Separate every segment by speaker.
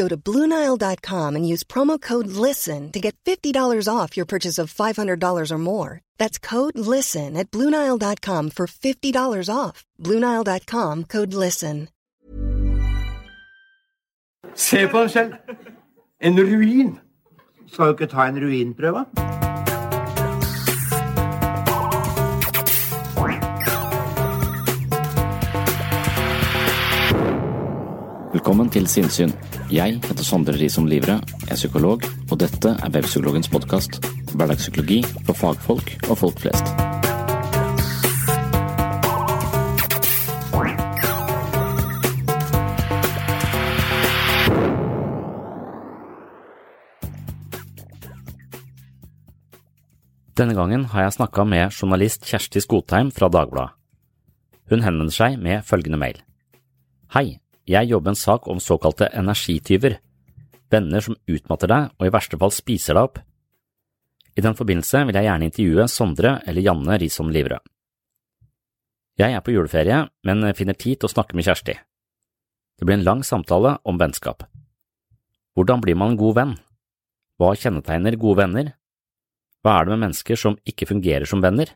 Speaker 1: Go to BlueNile.com and use promo code LISTEN to get $50 off your purchase of $500 or more. That's code LISTEN at BlueNile.com for $50 off. BlueNile.com code LISTEN.
Speaker 2: Se på deg selv. En ruin. Skal du ikke ta en ruinprøve?
Speaker 3: Velkommen til Sinnsyn. Jeg heter Sondre Risom Livre, jeg er psykolog, og dette er Webpsykologens podkast. Hverdagspsykologi for fagfolk og folk flest. Denne gangen har jeg snakka med journalist Kjersti Skotheim fra Dagbladet. Hun henvender seg med følgende mail. Hei, jeg jobber en sak om såkalte energityver, venner som utmatter deg og i verste fall spiser deg opp. I den forbindelse vil jeg gjerne intervjue Sondre eller Janne Risom Livrød. Jeg er på juleferie, men finner tid til å snakke med Kjersti. Det blir en lang samtale om vennskap. Hvordan blir man en god venn? Hva kjennetegner gode venner? Hva er det med mennesker som ikke fungerer som venner?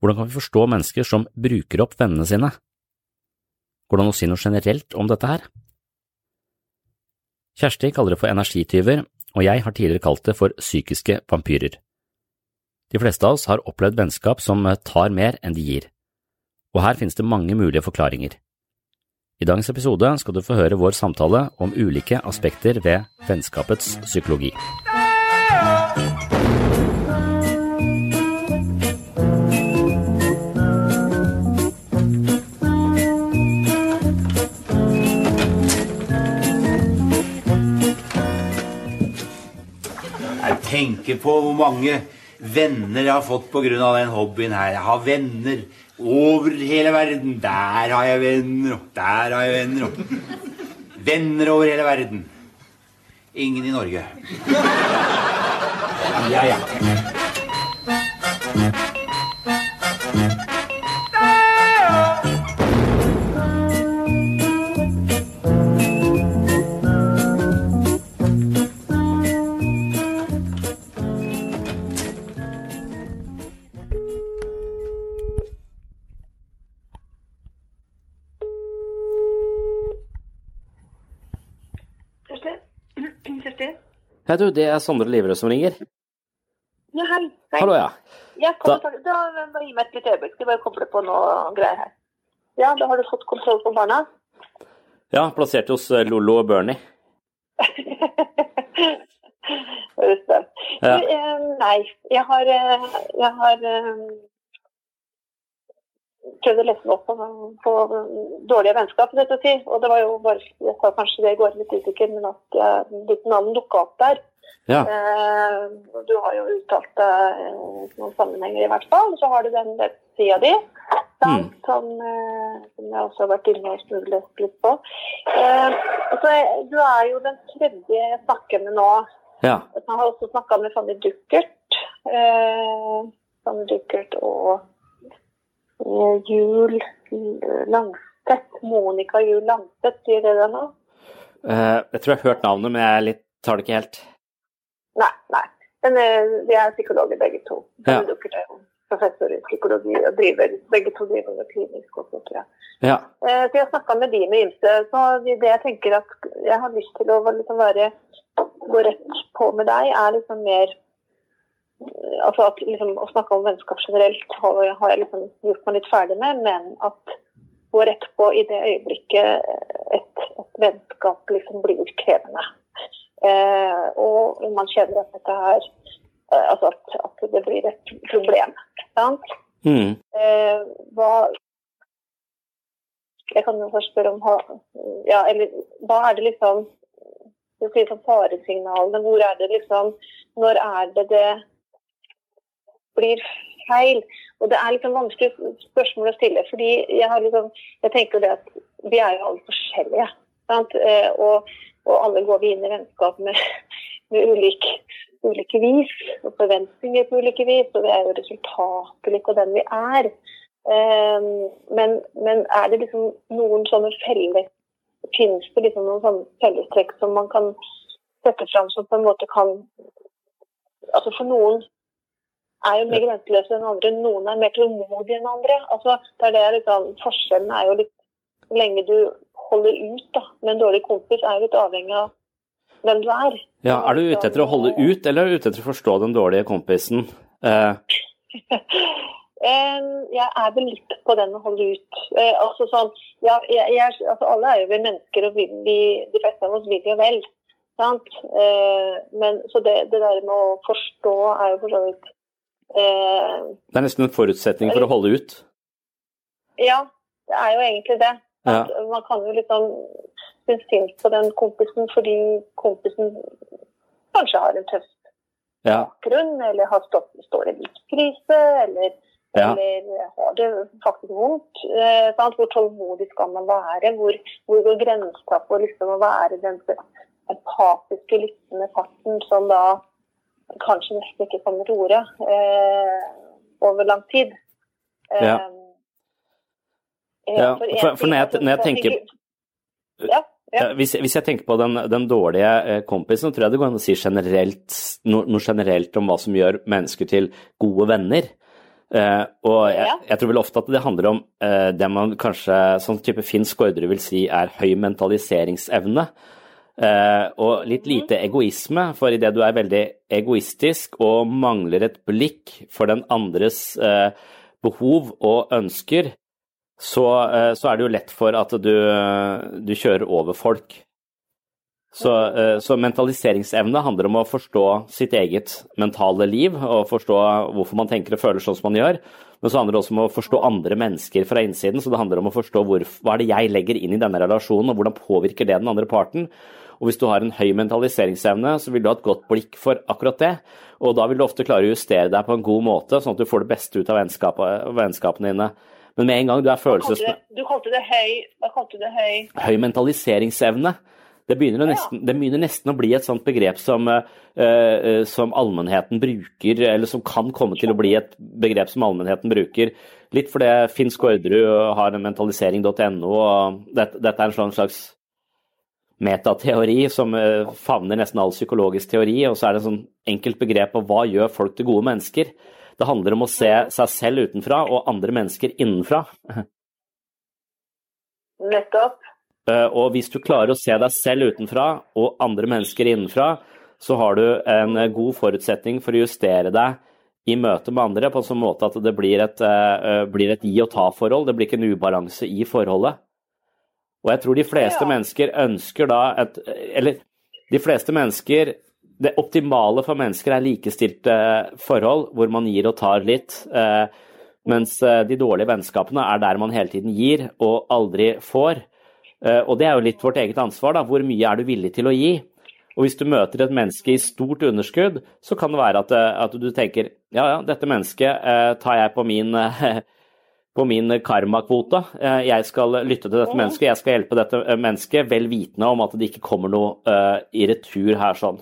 Speaker 3: Hvordan kan vi forstå mennesker som bruker opp vennene sine? Går det an å si noe generelt om dette her? Kjersti kaller det for energityver, og jeg har tidligere kalt det for psykiske vampyrer. De fleste av oss har opplevd vennskap som tar mer enn de gir, og her finnes det mange mulige forklaringer. I dagens episode skal du få høre vår samtale om ulike aspekter ved vennskapets psykologi.
Speaker 2: Tenker på hvor mange venner jeg har fått pga. den hobbyen her. Jeg har venner over hele verden. Der har jeg venner, og der har jeg venner. Og... Venner over hele verden. Ingen i Norge. Ja, ja.
Speaker 3: Hei du, det er Sondre Liverød som ringer.
Speaker 4: Ja, hei. hei.
Speaker 3: Hallo, ja.
Speaker 4: Ja,
Speaker 3: Da-
Speaker 4: da, bare gi meg et lite øyeblikk. Skal bare koble på noe greier her. Ja, da har du fått kontroll på barna?
Speaker 3: Ja, plassert hos eh, Lollo og Bernie. Ja.
Speaker 4: Du, eh, nei, jeg har, eh, jeg har eh, prøvd å lette opp på, på dårlige vennskap, rett og slett. Og det var jo bare, jeg sa kanskje det i går, litt usikker, men at jeg, ditt navn dukka opp der.
Speaker 3: Ja.
Speaker 4: Eh, du har jo uttalt det eh, i noen sammenhenger i hvert fall. Så har du den nettsida di,
Speaker 3: Mm.
Speaker 4: som, eh, som jeg også har vært inne og smuglet litt på. Altså, du er jo den tredje jeg snakker med nå.
Speaker 3: Ja.
Speaker 4: Jeg har også snakka med Fanny Duckert. Fanny Duckert og Jul Langstedt. Monica Jul Langstedt, sier det deg nå?
Speaker 3: Uh, jeg tror jeg har hørt navnet, men jeg litt, tar det ikke helt.
Speaker 4: Nei, nei. Men vi er psykologer begge to.
Speaker 3: Ja.
Speaker 4: Dukker er professor i psykologi og driver, begge to driver med klinisk også, tror jeg.
Speaker 3: Ja.
Speaker 4: Eh, så jeg snakka med de med ymse. Så det jeg tenker at jeg har lyst til å liksom være gå rett på med deg, er liksom mer Altså at liksom, å snakke om vennskap generelt har, har jeg liksom gjort meg litt ferdig med, men at gå rett på i det øyeblikket et, et vennskap liksom blir krevende. Eh, og man kjenner at dette her eh, Altså at, at, det blir et problem. Sant?
Speaker 3: Mm.
Speaker 4: Eh, hva Jeg kan jo først spørre om Ja, eller hva er det liksom Du sier sånn faresignalene. Hvor er det liksom Når er det det blir feil? Og det er liksom vanskelig spørsmål å stille. fordi jeg har liksom Jeg tenker det at vi er jo alle forskjellige. Eh, og, og alle går vi inn i vennskap med, med ulik, ulike vis, og forventninger på ulike vis. Og vi er jo resultatet litt av den vi er. Um, men, men, er det liksom noen sånne felles Finnes det liksom noen sånne fellestrekk som man kan sette fram som på en måte kan Altså for noen er jo mer grenseløse enn andre. Noen er mer tålmodige enn andre. Altså, det er det liksom, Forskjellen er jo litt Hvor lenge du holder ut da, med en dårlig kompis, er litt avhengig av hvem du er.
Speaker 3: Ja, Er du ute etter å holde ut, eller er du ute etter å forstå den dårlige kompisen? Eh.
Speaker 4: jeg er vel litt på den å holde ut. Eh, altså sånn, ja, jeg, jeg, altså Alle er jo vel mennesker, og vi, de fleste av oss vil jo vel. Sant? Eh, men, så det, det, der med å forstå er jo for så vidt
Speaker 3: Det er nesten en forutsetning for å holde ut?
Speaker 4: Ja, det er jo egentlig det. Ja. Man kan jo liksom synes synd på den kompisen fordi kompisen kanskje har en tøff bakgrunn, eller har stått, står i livskrise, eller ja. Eller har det faktisk vondt? Eh, Hvor tålmodig skal man være? Hvor, hvor går grensa for liksom å være den empatiske, lyttende parten som da kanskje nesten ikke kommer til orde eh, over lang tid?
Speaker 3: Ja. Eh, ja, for, for når, jeg, når jeg tenker ja, ja. Hvis, hvis, jeg tenker på den, den dårlige kompisen, kompisen, tror jeg det går an å si generelt, noe, noe generelt om hva som gjør mennesker til gode venner. Uh, og jeg, jeg, tror vel ofte at det handler om uh, det man kanskje sånn type Finn Skårderud vil si er høy mentaliseringsevne. Uh, og litt mhm. lite egoisme, for idet du er veldig egoistisk og mangler et blikk for den andres behov og ønsker, så, så, er det jo lett for at du, du kjører over folk. Så, så, mentaliseringsevne handler om å forstå sitt eget mentale liv og forstå hvorfor man tenker og føler sånn som man gjør. Men så handler det også om å forstå andre mennesker fra innsiden. Så det handler om å forstå hvor, hva er det jeg legger inn i denne relasjonen, og hvordan påvirker det den andre parten. Og hvis du har en høy mentaliseringsevne, så vil du ha et godt blikk for akkurat det. Og da vil du ofte klare å justere deg på en god måte, sånn at du får det beste ut av vennskapene dine. Men med en gang du er følelses...
Speaker 4: Du kalte det Hva kalte du det høy?
Speaker 3: Høy mentaliseringsevne. Det begynner, nesten, det begynner, nesten, å bli et sånt begrep som, uh, som, allmennheten bruker, eller som kan komme til å bli et begrep som allmennheten bruker. Litt fordi Finn Skårderud har mentalisering.no, og dette, dette, er en slags metateori som uh, favner nesten all psykologisk teori, og så er det et sånn enkelt begrep på hva gjør folk til gode mennesker. Det handler om å se seg selv utenfra og andre mennesker innenfra.
Speaker 4: Nettopp.
Speaker 3: Eh, og hvis du klarer å se deg selv utenfra og andre mennesker innenfra, så har du en god forutsetning for å justere deg i møte med andre på en sånn måte at det blir et, blir et gi og ta-forhold. Det blir ikke en ubalanse i forholdet. Og jeg tror de fleste ja. mennesker ønsker da et Eller de fleste mennesker Det optimale for mennesker er likestilte forhold hvor man gir og tar litt. Uh, mens de dårlige vennskapene er der man hele tiden gir og aldri får. Eh, og det er jo litt vårt eget ansvar, da. Hvor mye er du villig til å gi? Og hvis du møter et menneske i stort underskudd, så kan det være at, eh, at du tenker ja, ja, dette mennesket eh, tar jeg på min, eh, på min karmakvote. Eh, jeg skal lytte til dette mennesket, jeg skal hjelpe dette mennesket, vel vitende om at det ikke kommer noe eh, i retur her sånn.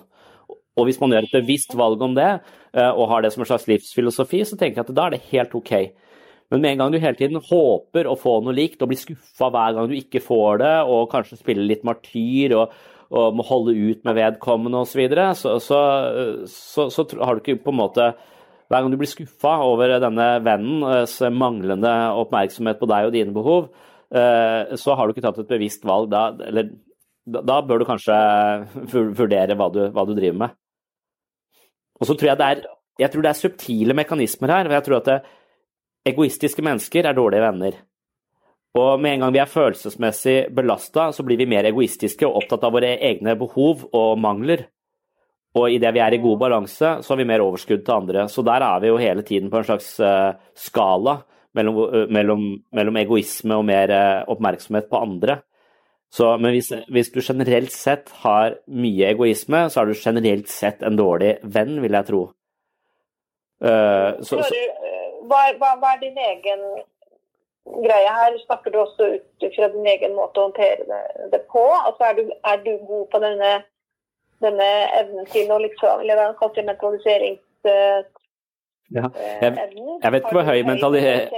Speaker 3: Og hvis man gjør et bevisst valg om det, og har det som en slags livsfilosofi, så tenker jeg at da er det helt ok. Men med en gang du hele tiden håper å få noe likt og blir skuffa hver gang du ikke får det, og kanskje spiller litt martyr og, og må holde ut med vedkommende osv., så, videre, så, så, så, så har du ikke på en måte Hver gang du blir skuffa over denne vennens manglende oppmerksomhet på deg og dine behov, eh, så har du ikke tatt et bevisst valg. Da, eller, da bør du kanskje vurdere hva du, hva du driver med. Og så tror jeg det er jeg tror det er subtile mekanismer her. Jeg tror at det, egoistiske mennesker er dårlige venner. Og med en gang vi er følelsesmessig belasta, så blir vi mer egoistiske og opptatt av våre egne behov og mangler. Og idet vi er i god balanse, så har vi mer overskudd til andre. Så der er vi jo hele tiden på en slags uh, skala mellom, uh, mellom, mellom, egoisme og mer uh, oppmerksomhet på andre. Så, men hvis, hvis, du generelt sett har mye egoisme, så er du generelt sett en dårlig venn, vil jeg tro.
Speaker 4: Så, så, hva, hva, hva, er din egen greie her? Snakker du også ut fra din egen måte å håndtere det, det på? Altså, er, du, er, du, god på denne, denne evnen til å liksom, eller hva kaller det mentaliserings...
Speaker 3: Ja. Jeg, jeg, vet ikke hvor høy mentalitet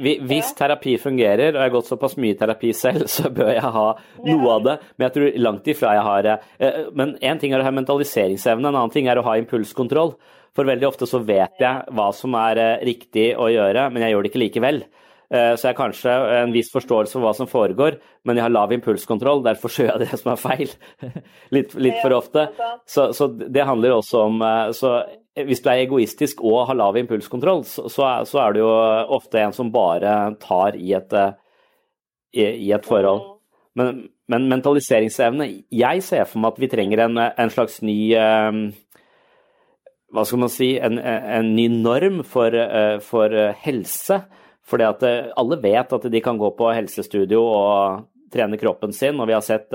Speaker 3: Hvis terapi fungerer, og jeg har gått såpass mye terapi selv, så bør jeg ha noe av det. Men jeg tror langt ifra jeg har eh, Men én ting er å ha mentaliseringsevne, en annen ting er å ha impulskontroll. For veldig ofte så vet jeg hva som er eh, riktig å gjøre, men jeg gjør det ikke likevel. Eh, så jeg har kanskje en viss forståelse for hva som foregår, men jeg har lav impulskontroll. Derfor gjør jeg det som er feil. litt, litt, for ofte. Så, så, det handler jo også om eh, så Hvis du er egoistisk og har lav impulskontroll, så, så er du jo ofte en som bare tar i et, i, i et forhold. Men, men, mentaliseringsevne Jeg ser for meg at vi trenger en, en slags ny hva skal man si, en, en ny norm for, eh, for eh, helse. Fordi at eh, alle vet at de kan gå på helsestudio og trene kroppen sin, og vi har sett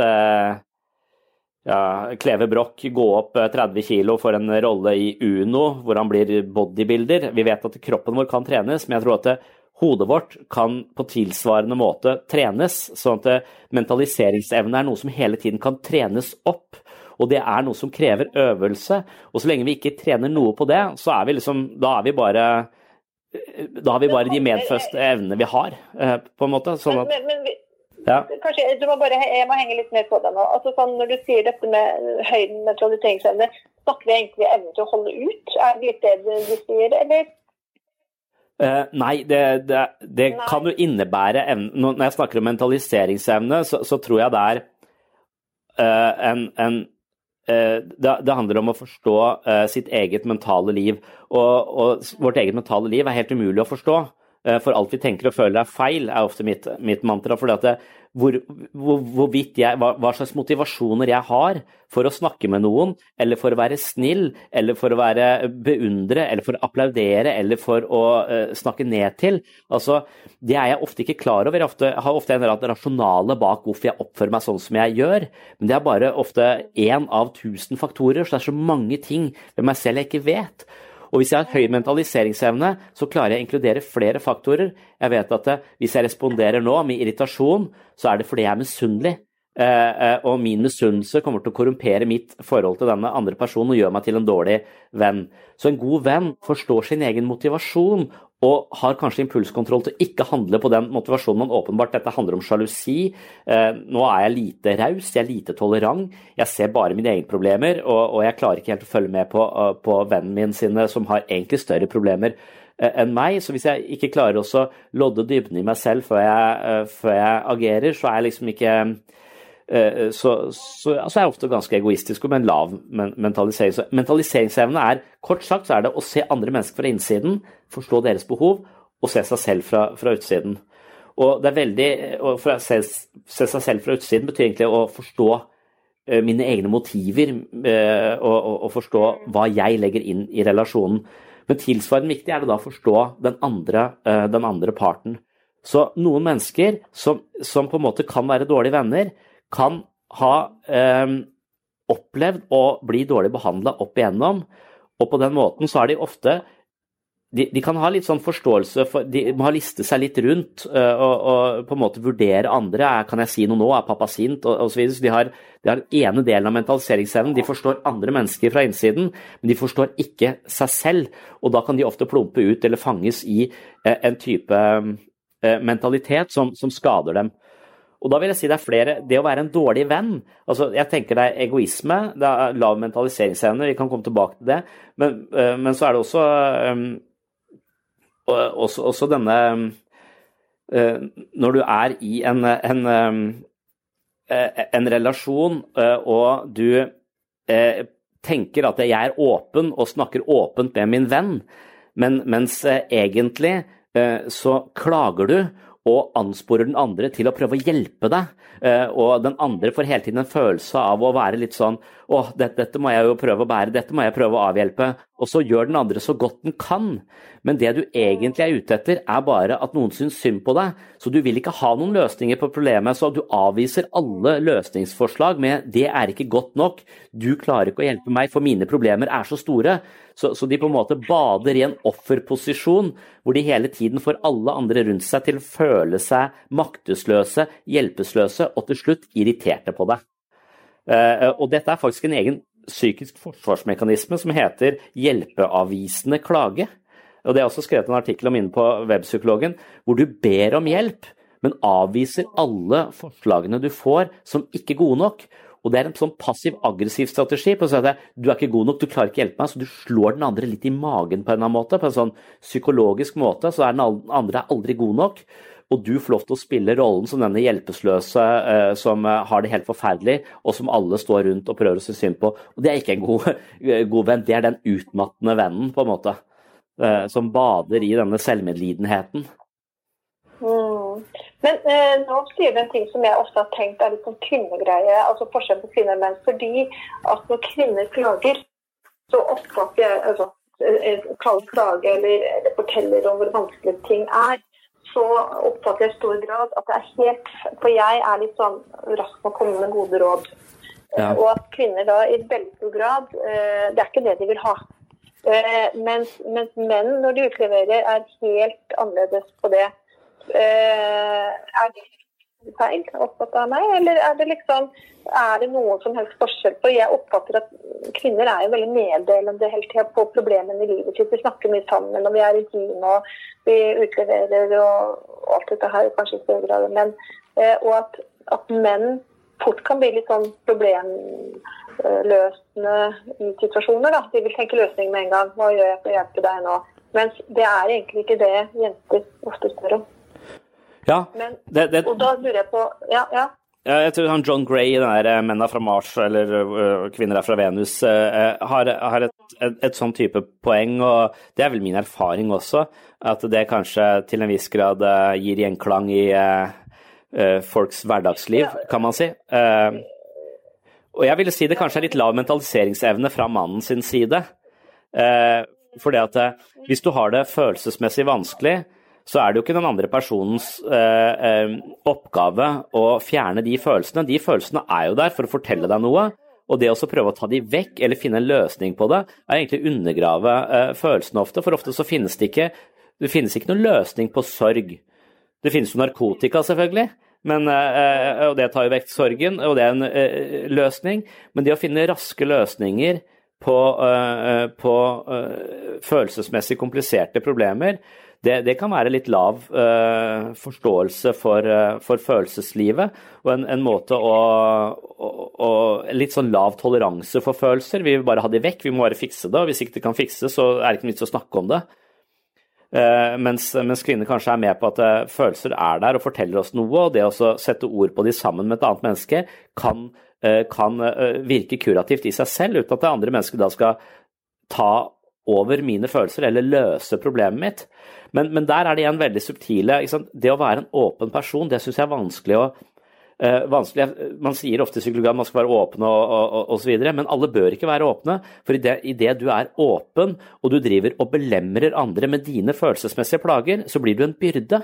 Speaker 3: ja, Kleve Broch gå opp 30 kg for en rolle i Uno, hvor han blir bodybuilder. Vi vet at kroppen vår kan trenes, men jeg tror at hodet vårt kan på tilsvarende måte trenes. Sånn at mentaliseringsevne er noe som hele tiden kan trenes opp. Og det er noe som krever øvelse. Og så lenge vi ikke trener noe på det, så er vi liksom Da er vi bare da har vi bare de medfødte evnene vi har, eh, på en måte. Sånn at,
Speaker 4: men, men, ja. Kanskje du må bare, Jeg må henge litt mer på deg nå. Altså, sånn, når du sier dette med høyden med traditeringsevne, snakker vi egentlig evnen til å holde ut? Er det litt det du sier, eller?
Speaker 3: Uh, nei, det, det, det nei. kan jo innebære evne Når jeg snakker om mentaliseringsevne, så, så tror jeg det er uh, en, en det, det, handler om å forstå uh, sitt eget mentale liv. Og, og, vårt eget mentale liv er helt umulig å forstå. Uh, for alt vi tenker og føler er feil, er ofte mitt, mitt mantra. For det, hvor, hvor, jeg, hva, hva, slags motivasjoner jeg har for å snakke med noen, eller for å være snill, eller for å være beundre, eller for å applaudere, eller for å uh, snakke ned til. Altså, det er jeg ofte ikke klar over. Jeg ofte, har ofte en rasjonale bak hvorfor jeg oppfører meg sånn som jeg gjør, men det er bare ofte én av tusen faktorer, så det er så mange ting ved meg selv jeg ikke vet. Og hvis jeg har høy mentaliseringsevne, så klarer jeg å inkludere flere faktorer. Jeg vet at eh, hvis jeg responderer nå med irritasjon, så er det fordi jeg er misunnelig. Eh, eh, og min misunnelse kommer til å korrumpere mitt forhold til denne andre personen og gjøre meg til en dårlig venn. Så en god venn forstår sin egen motivasjon og har kanskje impulskontroll til å ikke handle på den motivasjonen man åpenbart Dette handler om sjalusi. Eh, nå er jeg lite raus, jeg er lite tolerant. Jeg ser bare mine egne problemer, og, jeg klarer ikke helt å følge med på, eh, på vennen min sine, som har egentlig større problemer eh, enn meg. Så hvis jeg ikke klarer å lodde dybden i meg selv før jeg, før jeg agerer, så er jeg liksom ikke så, så, så, er ofte ganske egoistisk og med en lav mentalisering. Så mentaliseringsevne er kort sagt så er det å se andre mennesker fra innsiden, forstå deres behov og se seg selv fra, fra utsiden. Og er veldig, å se, se, seg selv fra utsiden betyr egentlig å forstå uh, mine egne motiver uh, og, og, og, forstå hva jeg legger inn i relasjonen. Men tilsvarende viktig er det da å forstå den andre, uh, den andre parten. Så noen mennesker som, som, på en måte kan være dårlige venner, kan ha opplevd å bli dårlig behandla opp igjennom, og på den måten så har de ofte de, de, kan ha litt sånn forståelse for De må ha listet seg litt rundt uh, og, og, på en måte vurdere andre. Kan jeg si noe nå? Er pappa sint? Og, og så videre. Så de har, de har den ene delen av mentaliseringsevnen. De forstår andre mennesker fra innsiden, men de forstår ikke seg selv. Og da kan de ofte plumpe ut eller fanges i uh, en type uh, mentalitet som, som, skader dem. Og da vil jeg si det er flere Det å være en dårlig venn altså Jeg tenker det er egoisme, det er lav mentaliseringsevne, vi kan komme tilbake til det. Men, men så er det også um, også, også denne eh, Når du er i en, en, eh, en relasjon eh, og du tenker at jeg er åpen og snakker åpent med min venn, men, mens egentlig så klager du og ansporer den andre til å prøve å hjelpe deg. Og den andre får hele tiden en følelse av å være litt sånn Å, dette, dette, må jeg jo prøve å bære, dette må jeg prøve å avhjelpe. Og så gjør den andre så godt den kan. Men det du egentlig er ute etter, er bare at noen syns synd på deg. Så du vil ikke ha noen løsninger på problemet, så du avviser alle løsningsforslag med 'det er ikke godt nok', 'du klarer ikke å hjelpe meg, for mine problemer er så store'. Så, så de på en måte bader i en offerposisjon, hvor de hele tiden får alle andre rundt seg til å føle seg maktesløse, hjelpeløse og til slutt irriterte på deg. Uh, og dette er faktisk en egen psykisk forsvarsmekanisme som heter hjelpeavvisende klage. Og Det er også skrevet en artikkel om inne på Webpsykologen, hvor du ber om hjelp, men avviser alle forslagene du får som ikke gode nok. Og Det er en sånn passiv-aggressiv strategi. på å si at Du er ikke god nok, du klarer ikke å hjelpe meg, så du slår den andre litt i magen på en eller annen måte. På en sånn psykologisk måte, så er den andre aldri god nok. Og du får lov til å spille rollen som denne hjelpeløse eh, som eh, har det helt forferdelig, og som alle står rundt og prøver å se synd på. Og det er ikke en god, god venn, det er den utmattende vennen, på en måte. Eh, som bader i denne selvmedlidenheten.
Speaker 4: Mm. Men eh, nå sier du en ting som jeg ofte har tenkt er litt sånn kvinnegreie, altså forskjell på kvinner og menn. Fordi at når kvinner klager, så oppfatter jeg altså, kaller klage eller, eller forteller om hvor vanskelig ting er, så oppfatter jeg i stor grad at det er helt For jeg er litt sånn rask med å komme med gode råd. Ja. Og at kvinner da i veldig stor grad eh, Det er ikke det de vil ha. Eh, mens, mens, menn, når de utleverer, er helt annerledes på det. Eh, er det feil oppfattet av meg, eller er det liksom er det noen som helst forskjell på Jeg oppfatter at kvinner er jo veldig meddelende hele tida på problemene i livet sitt. Vi snakker mye sammen, og vi er intime, og vi utleverer og alt dette her, kanskje i større grad. menn. eh, og at, at menn fort kan bli litt sånn problemløsende i situasjoner. Da. De vil tenke løsning med en gang. Hva gjør jeg for å hjelpe deg nå? Mens det er egentlig ikke det jenter ofte spør om.
Speaker 3: Ja,
Speaker 4: Men, det, det... Og da lurer jeg på Ja, ja.
Speaker 3: Jeg tror han John Gray, den der eh, 'Menn er fra Mars' eller uh, 'Kvinner er fra Venus', uh, har, har et, et, et, sånn type poeng, og det er vel min erfaring også, at det kanskje til en viss grad gir gjenklang i uh, folks hverdagsliv, kan man si. Uh, og jeg ville si det kanskje er litt lav mentaliseringsevne fra mannen sin side. Uh, det at hvis du har det følelsesmessig vanskelig, så er det jo ikke den andre personens oppgave å fjerne de følelsene. De følelsene er jo der for å fortelle deg noe. Og det å prøve å ta de vekk eller finne en løsning på det, er egentlig å undergrave følelsene ofte. For ofte så finnes det ikke, det finnes ikke noen løsning på sorg. Det finnes jo narkotika, selvfølgelig, men, eh, og det tar jo vekk sorgen, og det er en eh, løsning. Men det å finne raske løsninger på, eh, på følelsesmessig kompliserte problemer, det, det, kan være litt lav uh, forståelse for, uh, for, følelseslivet. Og en, en måte å, å, å, Litt sånn lav toleranse for følelser. Vi vil bare ha de vekk, vi må bare fikse det. Og hvis ikke det kan fikses, så er det ikke noe vits å snakke om det. Uh, mens, mens, kvinner kanskje er med på at følelser er der og forteller oss noe, og det å sette ord på de sammen med et annet menneske kan, kan virke kurativt i seg selv, uten at det andre mennesket da skal ta over mine følelser eller løse problemet mitt. Men, men der er det igjen veldig subtile. Det å være en åpen person, det syns jeg er vanskelig å Uh, vanskelig. Man sier ofte i psykologi at man skal være åpen og, videre, men alle bør ikke være åpne. For i det du er åpen og du driver og belemrer andre med dine følelsesmessige plager, så blir du en byrde.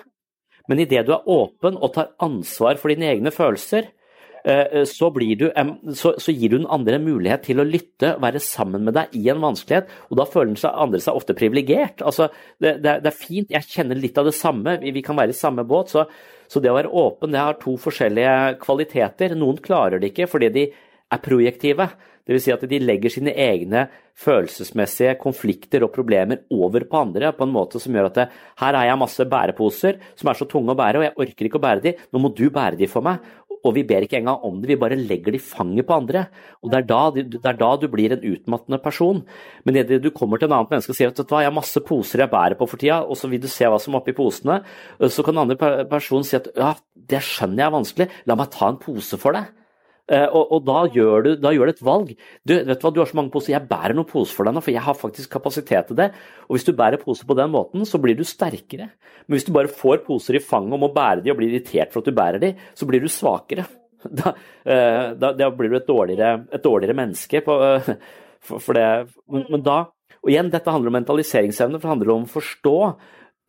Speaker 3: Men i det du er åpen og tar ansvar for dine egne følelser, eh, så, du, så, så, gir du den andre en mulighet til å lytte, være sammen med deg i en vanskelighet. Og da føler den andre seg ofte privilegert. Altså, det, det, er fint, jeg kjenner litt av det samme, vi, vi kan være i samme båt. Så, så, det å være åpen det har to forskjellige kvaliteter. Noen klarer det ikke fordi de er projektive. Dvs. Si at de legger sine egne følelsesmessige konflikter og problemer over på andre på en måte som gjør at det, her har jeg masse bæreposer som er så tunge å bære, og jeg orker ikke å bære de, nå må du bære de for meg. Og vi ber ikke engang om det, vi bare legger de i fanget på andre. Og det er, da, det er, da, du blir en utmattende person. Men idet du kommer til en annen menneske og sier at hva, jeg har masse poser jeg bærer på for tida, og så vil du se hva som er oppi posene, så kan den andre personen si at ja, det skjønner jeg er vanskelig, la meg ta en pose for deg. Eh, og, og da, gjør du, da, gjør du, et valg. Du, vet du hva, du har så mange poser, jeg bærer noen poser for deg nå, for jeg har faktisk kapasitet til det. Og hvis du bærer poser på den måten, så blir du sterkere. Men hvis du bare får poser i fanget og må bære de og blir irritert for at du bærer de, så blir du svakere. Da, eh, da, da blir du et dårligere, et dårligere menneske. På, eh, for, for det. Men, men, da Og igjen, dette handler om mentaliseringsevne, for det handler om å forstå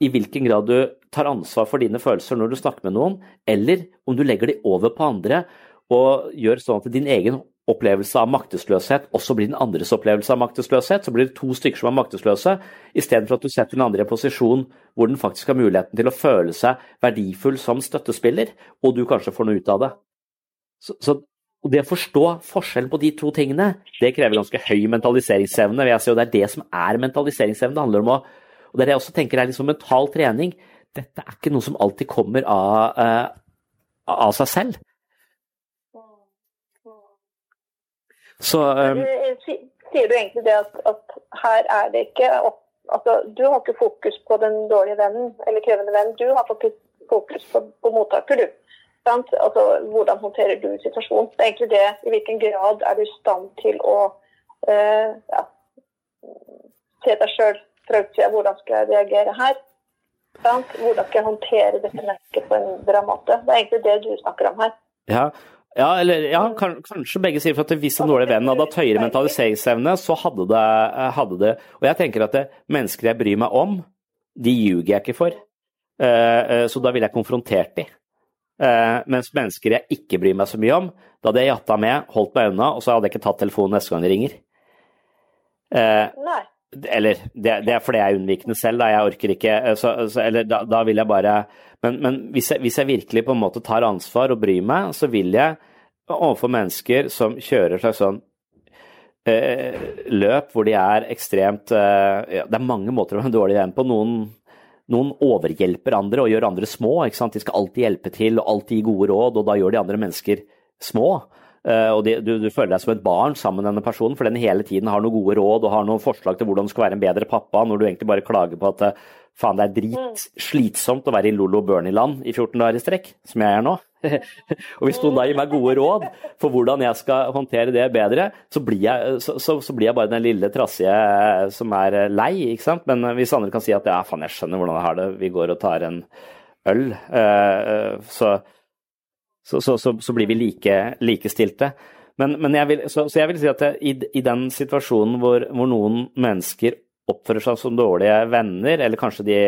Speaker 3: i hvilken grad du tar ansvar for dine følelser når du snakker med noen, eller om du legger de over på andre og gjør sånn at din egen opplevelse av maktesløshet også blir den andres opplevelse av maktesløshet. Så blir det to stykker som er maktesløse, istedenfor at du setter den andre i en posisjon hvor den faktisk har muligheten til å føle seg verdifull som støttespiller, og du kanskje får noe ut av det. Så, så det å forstå forskjellen på de to tingene, det krever ganske høy mentaliseringsevne. vil jeg si, og Det er det som er mentaliseringsevne. Det handler om å, og det er det jeg også tenker er liksom mental trening. Dette er ikke noe som alltid kommer av, uh, av seg selv.
Speaker 4: Så um... Sier du egentlig det at, at, her er det ikke altså, Du har ikke fokus på den dårlige vennen eller krevende vennen. Du har fokus, fokus på, på mottaker, du. Altså, hvordan håndterer du situasjonen? Det er egentlig det. I hvilken grad er du i stand til å uh, ja, se deg sjøl fra utsida. Hvordan skal jeg reagere her? Sant? Hvordan skal jeg håndtere dette mennesket på en bra måte? Det er egentlig det du snakker om her.
Speaker 3: Ja, ja, eller, ja kanskje begge sier for at hvis en dårlig venn hadde hatt høyere mentaliseringsevne, så hadde det, eh, hadde det, Og jeg tenker at det, mennesker jeg bryr meg om, de ljuger jeg ikke for. Uh, uh, så da ville jeg konfrontert de. Mens mennesker jeg ikke bryr meg så mye om, da hadde jeg jatta med, holdt meg unna, og så hadde jeg ikke tatt telefonen neste gang de ringer.
Speaker 4: Nei.
Speaker 3: Eller det, det, er fordi jeg er unnvikende selv, da. Jeg orker ikke så, så, Eller da, da, vil jeg bare Men, men hvis, jeg, hvis, jeg, virkelig på en måte tar ansvar og bryr meg, så vil jeg overfor mennesker som kjører slags sånn eh, løp hvor de er ekstremt eh, ja, Det er mange måter å være dårlig igjen på. Noen, noen overhjelper andre og gjør andre små. ikke sant? De skal alltid hjelpe til og alltid gi gode råd, og da gjør de andre mennesker små. Uh, og de, du, du, føler deg som et barn sammen med denne personen, for den hele tiden har noen gode råd og har noen forslag til hvordan du skal være en bedre pappa, når du egentlig bare klager på at uh, faen, det er dritslitsomt å være i Lollo Bernie-land i 14 dager i strekk, som jeg er nå. og hvis noen da gir meg gode råd for hvordan jeg skal håndtere det bedre, så blir jeg, så, så, så blir jeg bare den lille trassige som er lei, ikke sant. Men hvis andre kan si at ja, faen, jeg skjønner hvordan jeg har det, vi går og tar en øl, så, så blir vi like, likestilte. Men, men jeg vil, så, jeg vil si at i, i den situasjonen hvor, hvor, noen mennesker oppfører seg som dårlige venner, eller kanskje de,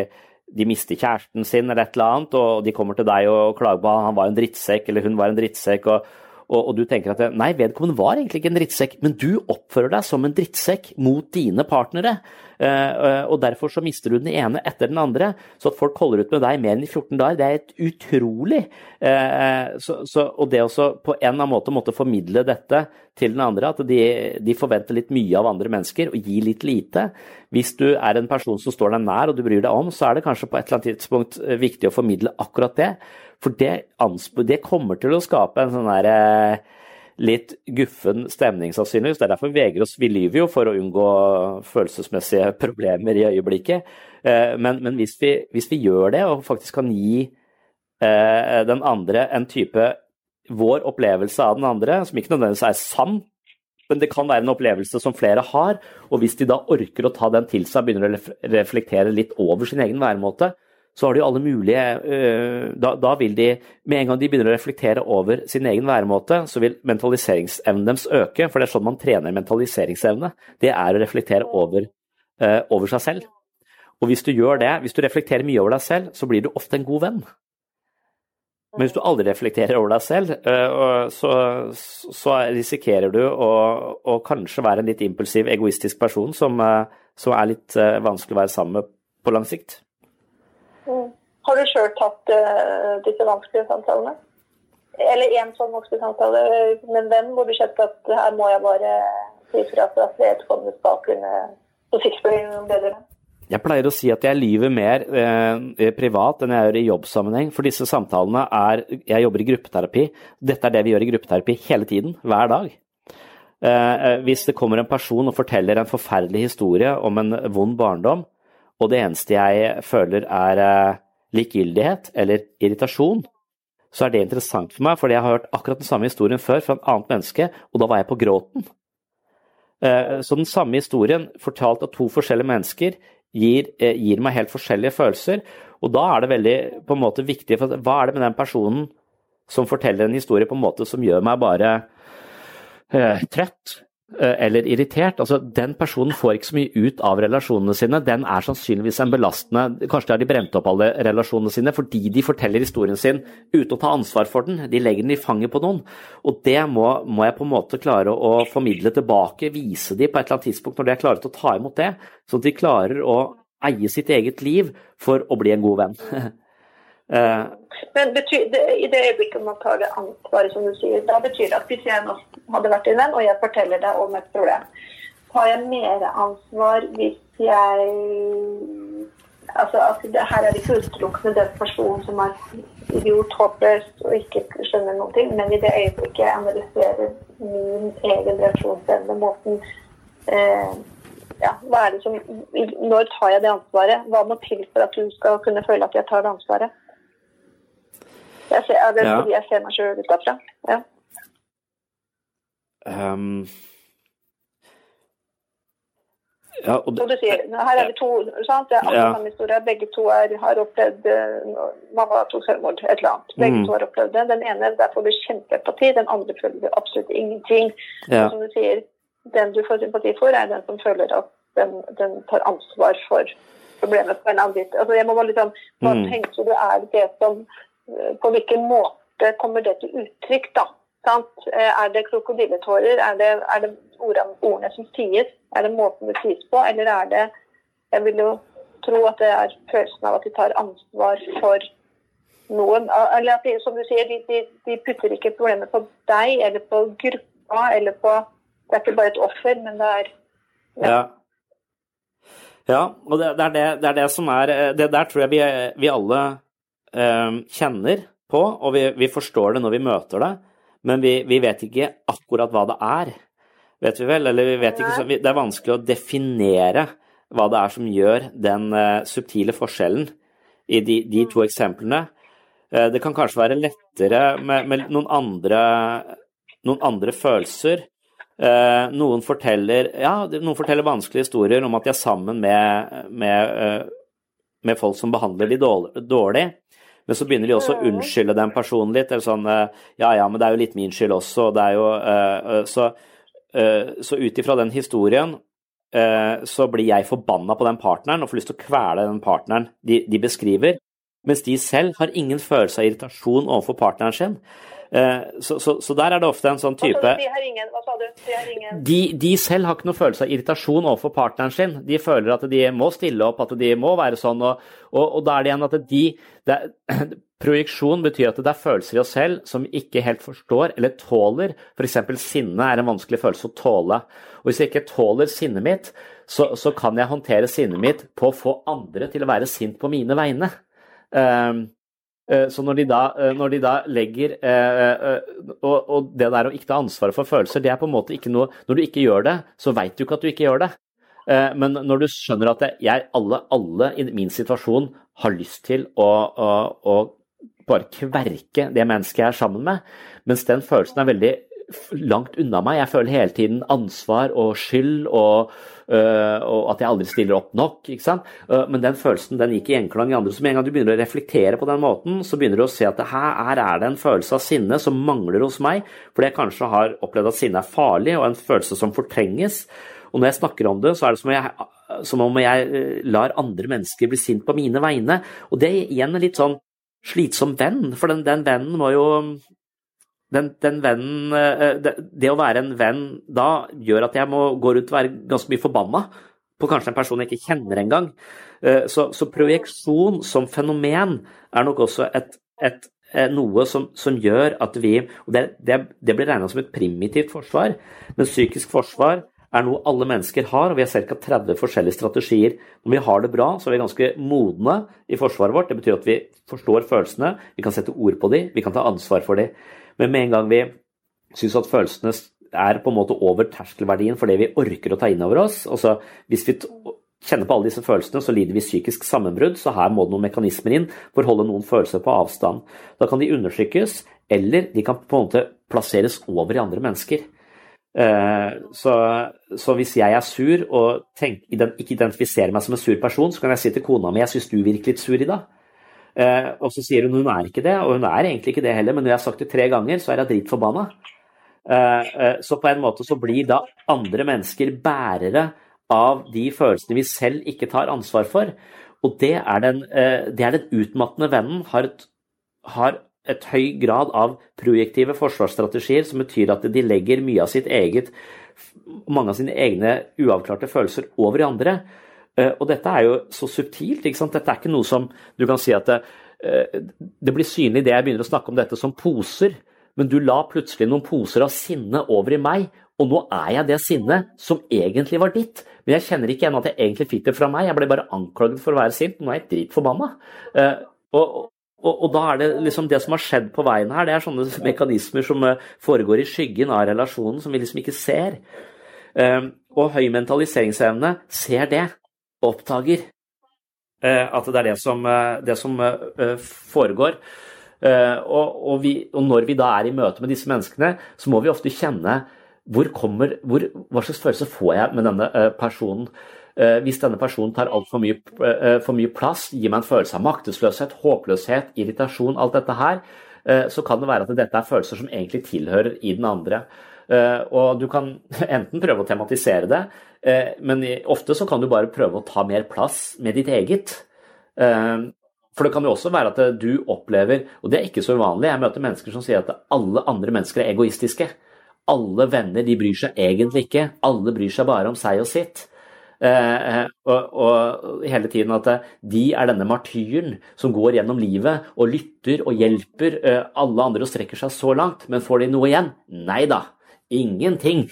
Speaker 3: de mister kjæresten sin eller et eller annet, og de kommer til deg og klager på at han var en drittsekk eller hun var en drittsekk, og, og, og du tenker at nei, vedkommende var egentlig ikke en drittsekk, men du oppfører deg som en drittsekk mot dine partnere. Uh, og derfor så mister du den ene etter den andre. Så at folk holder ut med deg mer enn i 14 dager, det er et utrolig uh, så, så, Og det også på en eller annen måte måtte formidle dette til den andre, at de, de, forventer litt mye av andre mennesker og gir litt lite. Hvis du er en person som står deg nær og du bryr deg om, så er det kanskje på et eller annet tidspunkt viktig å formidle akkurat det. For det, det kommer til å skape en sånn derre litt guffen stemning, sannsynligvis. Det er derfor vi vegrer oss. Vi lyver jo for å unngå følelsesmessige problemer i øyeblikket. Eh, men, men hvis, vi, hvis, vi, gjør det, og faktisk kan gi eh, den andre en type Vår opplevelse av den andre, som ikke nødvendigvis er sann, men det kan være en opplevelse som flere har. Og hvis de da orker å ta den til seg og begynner å reflektere litt over sin egen væremåte, så har de jo alle mulige øh, da, da, vil de, med en gang de begynner å reflektere over sin egen væremåte, så vil mentaliseringsevnen deres øke. For det er sånn man trener mentaliseringsevne. Det er å reflektere over, øh, over seg selv. Og hvis du gjør det, hvis du reflekterer mye over deg selv, så blir du ofte en god venn. Men hvis du aldri reflekterer over deg selv, eh, så, så risikerer du å, å, kanskje være en litt impulsiv, egoistisk person som, som, er litt vanskelig å være sammen med på lang sikt.
Speaker 4: Mm. Har du sjøl tatt uh, disse vanskelige samtalene? Eller én sånn vanskelig samtale med en venn hvor du kjente at her må jeg bare si fra for at vedkommende skal kunne på sikt bedre?
Speaker 3: Jeg pleier å si at jeg lyver mer eh, privat enn jeg gjør i jobbsammenheng, for disse samtalene er Jeg jobber i gruppeterapi. Dette er det vi gjør i gruppeterapi hele tiden, hver dag. Eh, eh, hvis det kommer en person og forteller en forferdelig historie om en vond barndom, og det eneste jeg føler er eh, likegyldighet eller irritasjon, så er det interessant for meg, fordi jeg har hørt akkurat den samme historien før fra et annet menneske, og da var jeg på gråten. Eh, så den samme historien, fortalt av to forskjellige mennesker, gir, eh, gir, meg helt forskjellige følelser. Og da er det veldig på en måte viktig for Hva er det med den personen som forteller en historie på en måte som gjør meg bare eh, trøtt? Eh, eller irritert. Altså, den personen får ikke så mye ut av relasjonene sine. Den er sannsynligvis en belastende Kanskje har de brent opp alle relasjonene sine fordi de forteller historien sin uten å ta ansvar for den. De legger den i fanget på noen. Og det må, må jeg på en måte klare å formidle tilbake, vise de på et eller annet tidspunkt når de er klare til å ta imot det. Sånn at de klarer å eie sitt eget liv for å bli en god venn.
Speaker 4: Men betyr, det, I det øyeblikket man tar det ansvaret, som du sier, da betyr det at hvis jeg nå hadde vært din venn, og jeg forteller deg om et problem, tar jeg mer ansvar hvis jeg Altså at det, her er det ikke utelukkende den personen som er idiot, håpløs og ikke skjønner noen ting, men i det øyeblikket jeg analyserer min egen reaksjonsevne, måten eh, ja, hva er det som, Når tar jeg det ansvaret? Hva må til for at du skal kunne føle at jeg tar det ansvaret? Jeg ser, det er fordi jeg ser meg sjøl utafra. Ja. Um, ja, og det, Som du sier, her er det to sant? Det er alle ja. samme historie. Begge to er, har opplevd uh, Mamma tok selvmord, et eller annet. Begge mm. to har opplevd det. Den ene der får du kjempeempati, den andre føler absolutt ingenting. Ja. Og som du sier, den du får sympati for, er den som føler at den, den tar ansvar for problemet på en annen bit. Altså, jeg må bare liksom, hva mm. tenker du er det som på hvilken måte kommer det til uttrykk, da? Sant? Er det krokodilletårer? Er det, er det ordene som sies? Er det måten det sies på? Eller er det Jeg vil jo tro at det er følelsen av at de tar ansvar for noen. Eller at de, som du sier, de, de, de putter ikke problemet på deg eller på gruppa eller på Det er ikke bare et offer, men det er
Speaker 3: Ja. ja. ja og det, det, er det, det, er det, som er Det der tror jeg vi, vi alle kjenner på, og vi, vi, forstår det når vi møter det, men vi, vi, vet ikke akkurat hva det er. Vet vi vel? Eller vi vet ikke, det er vanskelig å definere hva det er som gjør den uh, subtile forskjellen i de, de to eksemplene. Uh, det kan kanskje være lettere med, med noen, andre, noen, andre, følelser. Uh, noen, forteller, ja, noen forteller vanskelige historier om at de er sammen med, med, med folk som behandler de dårlig. dårlig. Men så begynner de også å unnskylde den personen litt. eller sånn, eh, Ja, ja, men det er jo litt min skyld også. det er jo, uh, Så, uh, så ut ifra den historien uh, så blir jeg forbanna på den partneren og får lyst til å kvele den partneren de, de beskriver. Mens de selv har ingen følelse av irritasjon overfor partneren sin. Eh, så, så, så, der er det ofte en sånn type
Speaker 4: de, ingen, de,
Speaker 3: de, de, selv har ikke noe følelse av irritasjon overfor partneren sin. De føler at de må stille opp, at de må være sånn. Og, og, og da er det igjen at de det, Projeksjon betyr at det er følelser i oss selv som vi ikke helt forstår eller tåler. F.eks. sinne er en vanskelig følelse å tåle. Og Hvis jeg ikke tåler sinnet mitt, så, så kan jeg håndtere sinnet mitt på å få andre til å være sint på mine vegne. Um, så når de da, eh, når de da legger eh, og, og, det der å ikke ta ansvaret for følelser, det er på en måte ikke noe Når du ikke gjør det, så veit du ikke at du ikke gjør det. Men når du skjønner at jeg, alle, alle i min situasjon har lyst til å, å, å bare kverke det mennesket jeg er sammen med, mens den følelsen er veldig langt unna meg. Jeg føler hele tiden ansvar og skyld og, og at jeg aldri stiller opp nok. ikke sant? Uh, men den følelsen den gikk i gjenklang i andre. Så med en gang du begynner å reflektere på den måten, så begynner du å se at her, er det en følelse av sinne som mangler hos meg, fordi jeg kanskje har opplevd at sinne er farlig, og en følelse som fortrenges. Og når jeg snakker om det, så er det som om jeg, som om jeg lar andre mennesker bli sint på mine vegne. Og det er igjen litt sånn slitsom venn, for den, den vennen må jo den, den vennen eh, det, det, å være en venn da gjør at jeg må gå rundt og være ganske mye forbanna på kanskje en person jeg ikke kjenner engang. Eh, så, så projeksjon som fenomen er nok også et, et, eh, noe som, som, gjør at vi og Det, det, det blir regna som et primitivt forsvar, men psykisk forsvar er noe alle mennesker har, og vi har ca. 30 forskjellige strategier. Når vi har det bra, så er vi ganske modne i forsvaret vårt. Det betyr at vi forstår følelsene, vi kan sette ord på dem, vi kan ta ansvar for dem. Men med en gang vi syns at følelsene er på en måte over terskelverdien for det vi orker å ta inn over oss altså Hvis vi kjenner på alle disse følelsene, så lider vi psykisk sammenbrudd, så her må det noen mekanismer inn for å holde noen følelser på avstand. Da kan de undertrykkes, eller de kan på en måte plasseres over i andre mennesker. Eh, så, så, hvis jeg er sur og tenk, ikke identifiserer meg som en sur person, så kan jeg si til kona mi jeg syns du virker litt sur i dag. Eh, og så sier hun hun er ikke det, og hun er egentlig ikke det heller, men når jeg har sagt det tre ganger, så er jeg dritforbanna. Eh, eh, så på en måte så blir da andre mennesker bærere av de følelsene vi selv ikke tar ansvar for. Og det er den, det er den utmattende vennen har et, har et høy grad av projektive forsvarsstrategier, som betyr at de legger mye av sitt eget, mange av sine egne uavklarte følelser over i andre. Eh, og dette er jo så subtilt. ikke sant? Dette er ikke noe som du kan si at det, eh, det blir synlig det jeg begynner å snakke om dette som poser. Men du la plutselig noen poser av sinne over i meg, og nå er jeg det sinnet som egentlig var ditt. Men jeg kjenner ikke ennå at jeg egentlig fikk det fra meg, jeg ble bare anklaget for å være sint. Nå er jeg dritforbanna. Uh, og, og, og, da er det liksom det som har skjedd på veien her, det er sånne mekanismer som foregår i skyggen av relasjonen, som vi liksom ikke ser. Og høy mentaliseringsevne ser det oppdager eh, at det er det som, eh, det som eh, foregår. Og, og, vi, og, når vi da er i møte med disse menneskene, så må vi ofte kjenne kommer, hvor, hva slags følelse får jeg med denne personen. Hvis denne personen tar altfor mye, for mye plass, gir meg en følelse av maktesløshet, håpløshet, irritasjon, alt dette her, så kan det være at dette er følelser som egentlig tilhører i den andre. Og du kan enten prøve å tematisere det, men ofte så kan du bare prøve å ta mer plass med ditt eget. Eh, for det kan jo også være at du opplever, og det er ikke så uvanlig, jeg møter mennesker som sier at alle andre mennesker er egoistiske. Alle venner de bryr seg egentlig ikke, alle bryr seg bare om seg og sitt. Eh, og, og, hele tiden at de er denne martyren som går gjennom livet og lytter og hjelper alle andre og strekker seg så langt, men får de noe igjen? Nei da, ingenting.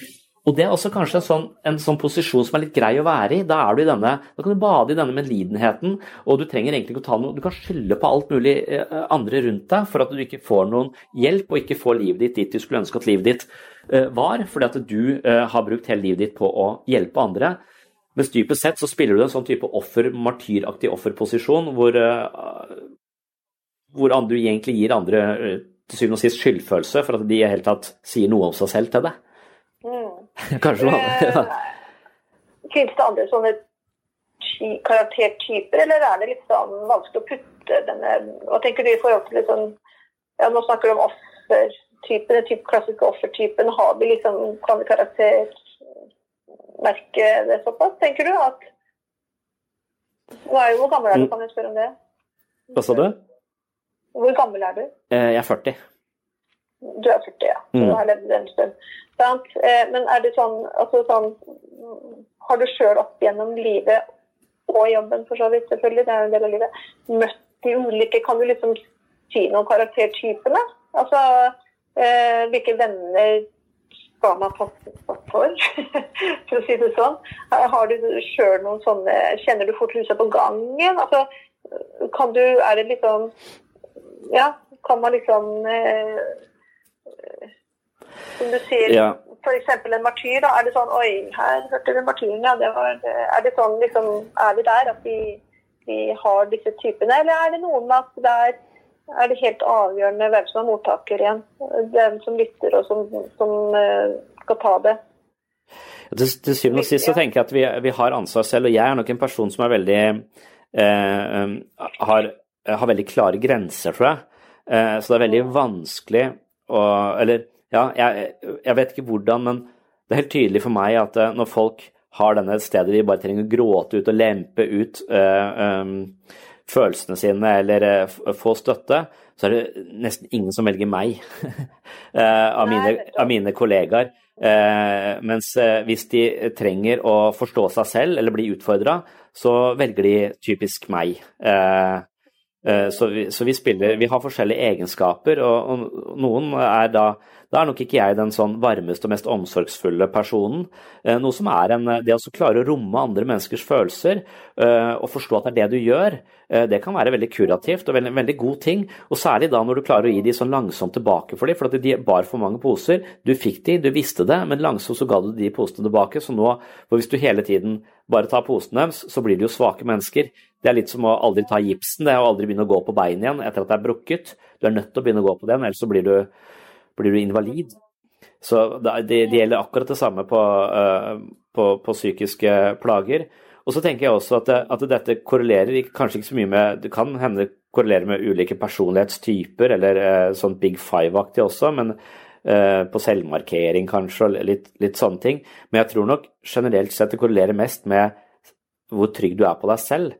Speaker 3: Og det er også kanskje en sånn, en sånn, posisjon som er litt grei å være i. Da, er du i denne, da kan du bade i denne medlidenheten, og du trenger egentlig ikke å ta noe Du kan skylde på alt mulig eh, andre rundt deg for at du ikke får noen hjelp, og ikke får livet ditt dit du skulle ønske at livet ditt eh, var, fordi at du eh, har brukt hele livet ditt på å hjelpe andre. Mens dypest sett så spiller du en sånn type offer, martyraktig offerposisjon, hvor, hvor du egentlig gir andre til syvende og sist skyldfølelse for at de i hele tatt sier noe om seg selv til deg. Kanskje noe annet. Ja.
Speaker 4: Fins det andre sånne karaktertyper, eller er det litt sånn vanskelig å putte denne Hva tenker du i forhold til liksom ja, Nå snakker du om offertypen, den type klassiske offertypen. Har vi liksom, Kan vi karaktermerke det såpass, tenker du? at nå er jo, Hvor gammel er du, kan jeg spørre om det?
Speaker 3: Hva sa du?
Speaker 4: Hvor gammel er du?
Speaker 3: Eh, jeg er 40.
Speaker 4: Du er 40, ja. Så mm. du har levd en stund. Eh, men er det sånn, altså sånn Har du sjøl opp gjennom livet og jobben, for så vidt, selvfølgelig, det er en del av livet, møtt de ulike Kan du liksom si noe om karaktertypene? Altså eh, hvilke venner skal man passe for, for å si det sånn? Har du sjøl noen sånne Kjenner du fort huset på gangen? Altså, kan du Er det liksom Ja, kan man liksom eh, som du sier, ja. f.eks. en martyr. da, Er det sånn Oi, her hørte vi martyren, ja. Det var, er det sånn, liksom, er vi der at vi, vi har disse typene? Eller er det noe med at det er, er det helt avgjørende hvem som er mottaker igjen? Hvem som lytter, og som, som uh, skal ta det?
Speaker 3: Til, til syvende og sist så tenker jeg at vi, vi, har ansvar selv, og jeg er nok en person som er veldig eh, har, har, veldig klare grenser, tror jeg. Eh, så det er veldig vanskelig å Eller ja, jeg, jeg, vet ikke hvordan, men det er helt tydelig for meg at uh, når folk har denne stedet de bare trenger å gråte ut og lempe ut øh, øh, følelsene sine eller få støtte, så er det nesten ingen som velger meg av, mine, av, mine, kollegaer. mens hvis de trenger å forstå seg selv eller bli utfordra, så velger de typisk meg. Så vi, så vi, spiller Vi har forskjellige egenskaper, og, og noen er da da er nok ikke jeg den sånn varmeste og mest omsorgsfulle personen. Eh, noe som er en, Det å klare å romme andre menneskers følelser eh, og forstå at det er det du gjør, eh, det kan være veldig kurativt og veldig, veldig god ting. Og særlig da når du klarer å gi de sånn langsomt tilbake for dem, for at de bar for mange poser. Du fikk de, du visste det, men langsomt så ga du de posene tilbake. Så nå, for hvis du hele tiden bare ta posen deres, så blir de jo svake mennesker. Det er litt som å aldri ta gipsen, det er å aldri begynne å gå på bein igjen etter at det er brukket. Du er nødt til å begynne å gå på den, ellers så blir du blir du invalid. Så det, det gjelder akkurat det samme på, uh, på, på, psykiske plager. Og så tenker jeg også at, at, dette korrelerer kanskje ikke så mye med Det kan hende det korrelerer med ulike personlighetstyper, eller uh, sånn Big Five-aktig også, men på selvmarkering kanskje, og litt, litt, sånne ting. Men jeg tror nok generelt sett det korrelerer mest med hvor trygg du er på deg selv.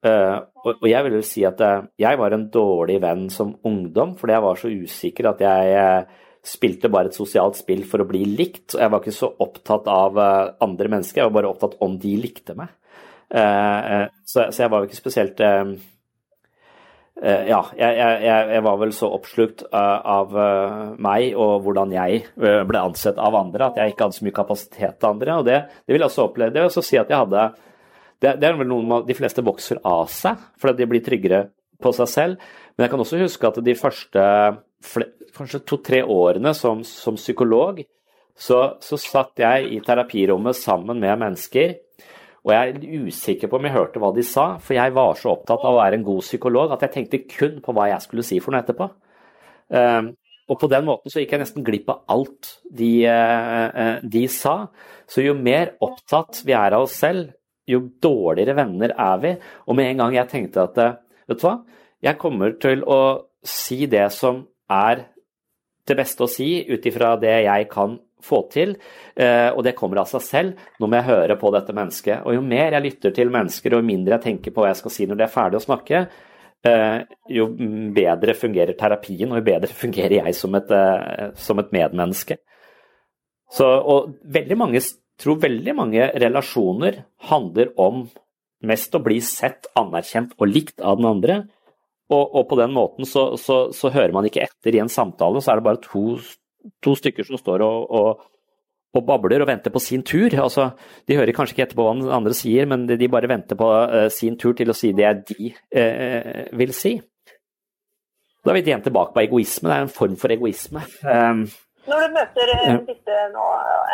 Speaker 3: Uh, og, jeg vil jo si at uh, jeg var en dårlig venn som ungdom, fordi jeg var så usikker at jeg spilte bare et sosialt spill for å bli likt. og Jeg var ikke så opptatt av andre mennesker, jeg var bare opptatt om de likte meg. Så, jeg var jo ikke spesielt Ja, jeg, jeg, jeg, var vel så oppslukt av meg og hvordan jeg ble ansett av andre, at jeg ikke hadde så mye kapasitet til andre. og Det, det vil jeg også oppleve. Det vil også si at jeg hadde det, det er vel noe de fleste vokser av seg, fordi de blir tryggere på seg selv. Men jeg kan også huske at de første kanskje to-tre årene som, som psykolog, så, så, satt jeg i terapirommet sammen med mennesker. Og jeg er usikker på om jeg hørte hva de sa, for jeg var så opptatt av å være en god psykolog at jeg tenkte kun på hva jeg skulle si for noe etterpå. Um, og på den måten så gikk jeg nesten glipp av alt de, uh, de sa. Så jo mer opptatt vi er av oss selv, jo dårligere venner er vi. Og med en gang jeg tenkte at eh, vet du hva, jeg kommer til å si det som er det beste å si ut ifra det jeg kan få til, eh, og det kommer av seg selv. Nå må jeg høre på dette mennesket. Og jo mer jeg lytter til mennesker, og jo mindre jeg tenker på hva jeg skal si når det er ferdig å snakke, eh, jo bedre fungerer terapien, og jo bedre fungerer jeg som et, som et medmenneske. Så, og veldig mange tror veldig mange relasjoner handler om mest å bli sett, anerkjent og likt av den andre. Og, og på den måten så, så, så, hører man ikke etter i en samtale, så er det bare to, to stykker som står og, og, og, babler og venter på sin tur. Altså, de hører kanskje ikke etterpå hva den andre sier, men de bare venter på uh, sin tur til å si det de uh, vil si. Da er vi igjen tilbake på egoisme. Det er en form for egoisme. Um,
Speaker 4: når du møter eh, disse nå,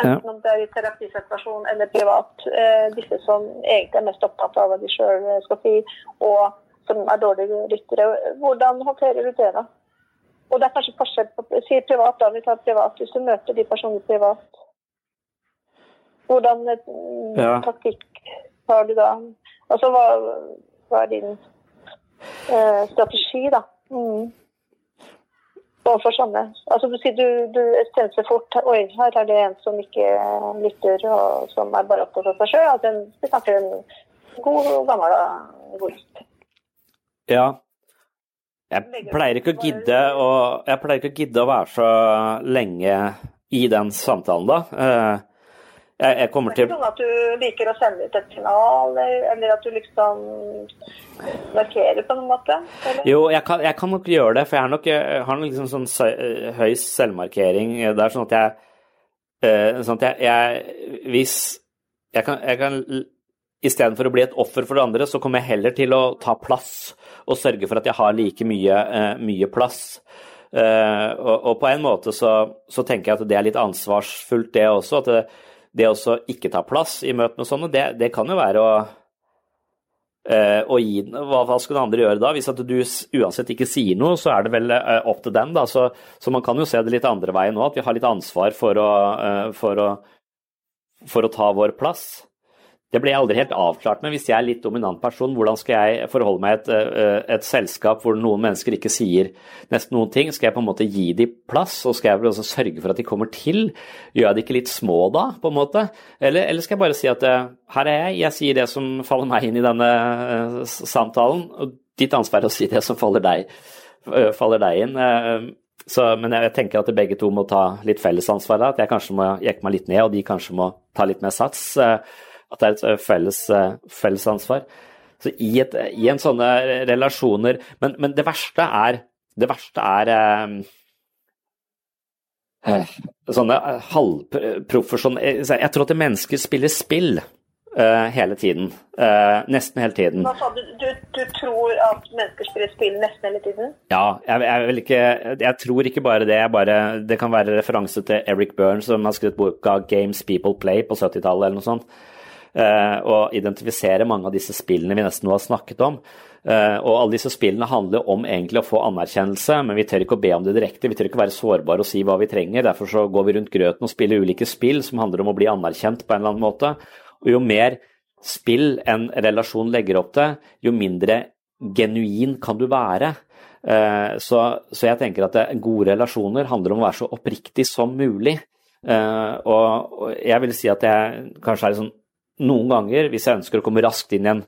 Speaker 4: enten om det er i terapisituasjon eller privat, eh, disse som egentlig er mest opptatt av hva de sjøl eh, skal si, og som er dårlige lyttere, hvordan håndterer du det da? Og det er kanskje forskjell på Si privat, da. Vi tar privat. Hvis du møter de personene privat, hvordan ja. taktikk har du da? Altså hva, hva er din eh, strategi, da? Mm overfor sånne. Altså, du, sier du, du senser fort Oi, her er det en som ikke lytter, og som er bare opptatt av seg sjøl. Altså, vi snakker en god, gammel egoist.
Speaker 3: Ja. Jeg pleier ikke å gidde å, jeg pleier ikke å gidde å være så lenge i den samtalen, da. Eh, jeg, jeg kommer til
Speaker 4: Det er ikke sånn at du liker å sende ut et signal, eller at du liksom markerer på noen måte? Eller?
Speaker 3: Jo, jeg kan, jeg kan, nok gjøre det, for jeg har nok, jeg har nok liksom sånn høy selvmarkering. Det er sånn at jeg, eh, sånn at jeg, jeg Hvis jeg kan, jeg kan Istedenfor å bli et offer for det andre, så kommer jeg heller til å ta plass og sørge for at jeg har like mye, eh, mye plass. Uh, og, og, på en måte så, så, tenker jeg at det er litt ansvarsfullt, det også. At det, det å ikke ta plass i møte med sånne, det, det kan jo være å, eh, å gi hva, hva skal den andre gjøre da? Hvis at du uansett ikke sier noe, så er det vel eh, opp til dem. da, så, så, man kan jo se det litt andre veien nå, at vi har litt ansvar for å, eh, for å, for å ta vår plass. Det ble jeg aldri helt avklart med. Hvis jeg er litt dominant person, hvordan skal jeg forholde meg til et, eh, et, selskap hvor noen mennesker ikke sier nesten noen ting? Skal jeg på en måte gi dem plass, og skal jeg også sørge for at de kommer til? Gjør jeg det ikke litt små da, på en måte? Eller, eller skal jeg bare si at eh, her er jeg, jeg sier det som faller meg inn i denne uh, samtalen, og ditt ansvar er å si det som faller deg, faller deg inn. Så, men jeg tenker at begge to må ta litt fellesansvar. At jeg kanskje må jekke meg litt ned, og de kanskje må ta litt mer sats. At det er et eh, felles, eh, felles ansvar. Så i, et, i, en sånne relasjoner Men, men det verste er Det verste er eh, eh sånne halvprofesjonelle Jeg tror at mennesker spiller spill eh, hele tiden. Eh, nesten hele tiden.
Speaker 4: Hva sa du? du? Du tror at mennesker spiller spill nesten hele tiden?
Speaker 3: Ja, jeg, jeg, vil ikke Jeg tror ikke bare det. Bare, det kan være referanse til Eric Burns, som har skrevet boka 'Games People Play' på 70-tallet, eller noe sånt og eh, identifisere mange av disse spillene vi nesten nå har snakket om. Eh, og alle disse spillene handler om egentlig å få anerkjennelse, men vi tør ikke å be om det direkte. Vi tør ikke være sårbare og si hva vi trenger. Derfor så går vi rundt grøten og spiller ulike spill som handler om å bli anerkjent på en eller annen måte. Og jo mer spill en relasjon legger opp til, jo mindre genuin kan du være. Eh, så, så jeg tenker at gode relasjoner handler om å være så oppriktig som mulig. Og jeg vil si at jeg kanskje er litt sånn noen ganger, hvis jeg ønsker å komme raskt inn i en,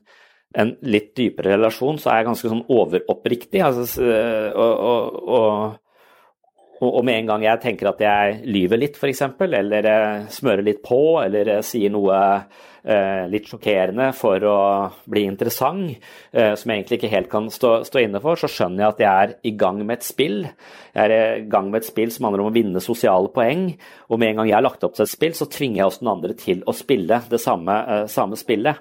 Speaker 3: en litt dypere relasjon, så er jeg ganske sånn overoppriktig. Altså, og, og, og, og, med en gang jeg tenker at jeg lyver litt, f.eks., eller smører litt på, eller sier noe Eh, litt sjokkerende for å bli interessant, eh, som jeg egentlig ikke helt kan stå, stå inne for, så skjønner jeg at jeg er i gang med et spill. Jeg er i gang med et spill som handler om å vinne sosiale poeng, og med en gang jeg har lagt opp til et spill, så tvinger jeg også den andre til å spille det samme, eh, samme spillet.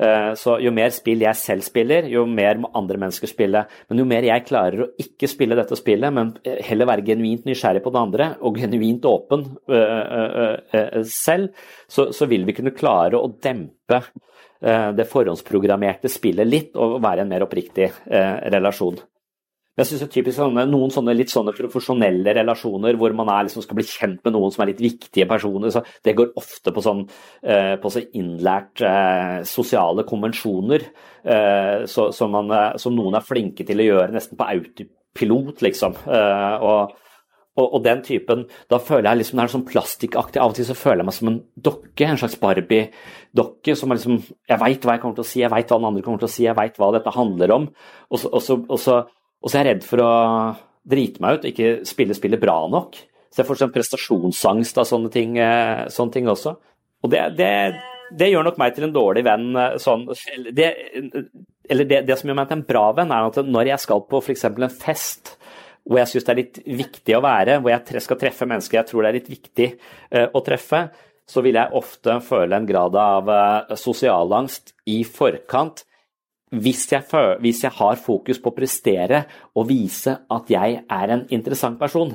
Speaker 3: Eh, så jo mer spill jeg selv spiller, jo mer må andre mennesker spille. Men jo mer jeg klarer å ikke spille dette spillet, men heller være genuint nysgjerrig på det andre, og genuint åpen uh, selv, så, vil vi kunne klare å dempe det forhåndsprogrammerte spillet litt, og være en mer oppriktig relasjon. Jeg synes det er typisk sånne, Noen sånne litt sånne profesjonelle relasjoner hvor man er, liksom, skal bli kjent med noen som er litt viktige personer, så det går ofte på sånn, eh, på så innlært eh, sosiale konvensjoner eh, så, som, man, som, noen er flinke til å gjøre nesten på autopilot, liksom. Og, og, og, den typen Da føler jeg liksom det er sånn plastikkaktig. Av og til så føler jeg meg som en dokke, en slags Barbie-dokke. som er liksom, Jeg veit hva jeg kommer til å si, jeg veit hva den andre kommer til å si, jeg veit hva dette handler om. og så, og så, og så og så er jeg redd for å drite meg ut ikke spille spillet bra nok. Så jeg får sånn prestasjonsangst av sånne ting, eh, sånne ting også. Og det, det, det, gjør nok meg til en dårlig venn. Eh, sånn, det, eller det, det, som gjør meg til en bra venn, er at når jeg skal på f.eks. en fest hvor jeg syns det er litt viktig å være, hvor jeg skal treffe mennesker jeg tror det er litt viktig uh, å treffe, så vil jeg ofte føle en grad av sosialangst i forkant hvis jeg, hvis jeg, har fokus på å prestere og vise at jeg er en interessant person.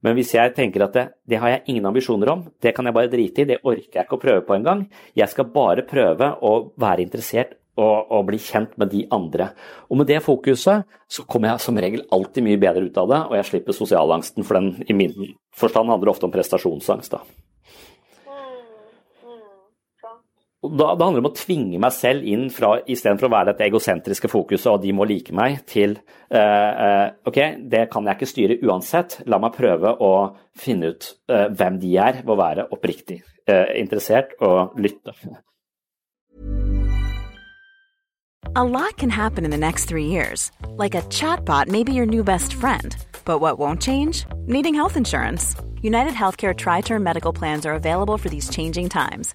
Speaker 3: Men hvis jeg tenker at det, det, har jeg ingen ambisjoner om, det kan jeg bare drite i, det orker jeg ikke å prøve på engang. Jeg skal bare prøve å være interessert og, og, bli kjent med de andre. Og med det fokuset så kommer jeg som regel alltid mye bedre ut av det, og jeg slipper sosialangsten, for den i min forstand handler ofte om prestasjonsangst. da. Da, det handler om å tvinge meg selv inn fra, istedenfor å være dette egosentriske fokuset og de må like meg, til uh, uh, ok, det kan jeg ikke styre uansett, la meg prøve å finne ut uh, hvem de er, ved å være oppriktig interessert og lytte.
Speaker 5: A lot can happen in the next three years. Like a chatbot may be your new best friend. But what won't change? Needing health insurance. United Healthcare Tri Term Medical Plans are available for these changing times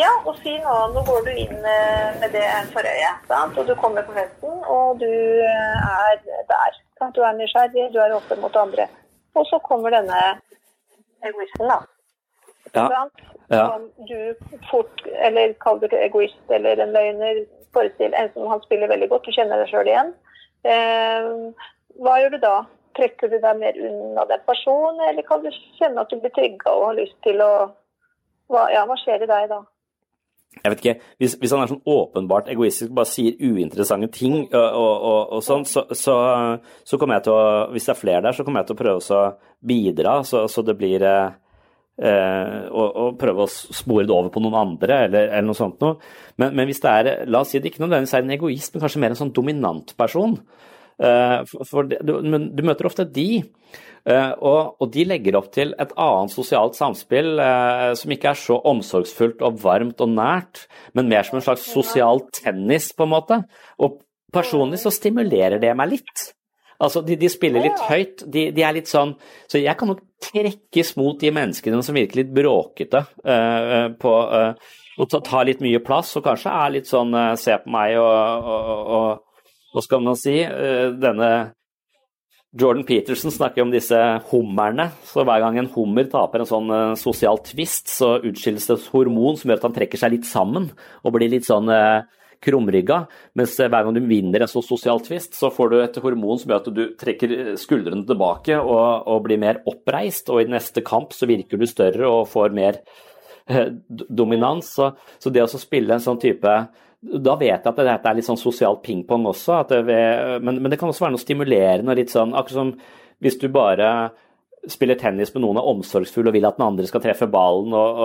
Speaker 4: Ja, og si nå, nå går du inn eh, med det for øyet, sant? og du kommer på festen, og du eh, er der. Sant? Du er nysgjerrig, du er åpen mot andre. Og så kommer denne egoisten, da.
Speaker 3: Ja.
Speaker 4: Sant?
Speaker 3: Ja.
Speaker 4: Som du fort, eller kaller det egoist eller en løgner, forestill en som han spiller veldig godt, du kjenner deg sjøl igjen. Eh, hva gjør du da? Trekker du deg mer unna den personen, eller kan du kjenne at du blir trygga og har lyst til å hva, Ja, hva skjer i deg da?
Speaker 3: Jeg vet ikke, hvis, hvis han er sånn åpenbart egoistisk, bare sier uinteressante ting og, og, og, og sånn, så, så, så kommer jeg til å Hvis det er flere der, så kommer jeg til å prøve å bidra, så, så det blir eh, eh, å, å prøve å spore det over på noen andre, eller, eller noe sånt noe. Men, men hvis det er La oss si det ikke nødvendigvis er en egoist, men kanskje mer en sånn dominant person. Eh, for, du, møter ofte de. Eh, og, de legger opp til et annet sosialt samspill eh, som ikke er så omsorgsfullt og varmt og nært, men mer som en slags sosial tennis, på en måte. Og personlig så stimulerer det meg litt. Altså, de, de spiller litt høyt. De, de er litt sånn Så jeg kan nok trekkes mot de menneskene som virker litt bråkete uh, på uh, og ta, ta litt mye plass, og kanskje er litt sånn uh, Se på meg og, og, og Hva skal man si? eh, denne Jordan Peterson snakker om disse hummerne. Så hver gang en hummer taper en sånn eh, sosial twist, så utskilles det et hormon som gjør at han trekker seg litt sammen og blir litt sånn eh, krumrygga. Mens hver gang du vinner en sånn sosial twist, så får du et hormon som gjør at du trekker skuldrene tilbake og, og blir mer oppreist. Og i neste kamp så virker du større og får mer dominans. Så, så det å spille en sånn type da vet jeg at dette er litt sånn sosial pingpong også, det, ved- men, men det kan også være noe stimulerende litt sånn Akkurat som hvis du bare spiller tennis med noen er omsorgsfull og vil at den andre skal treffe ballen og,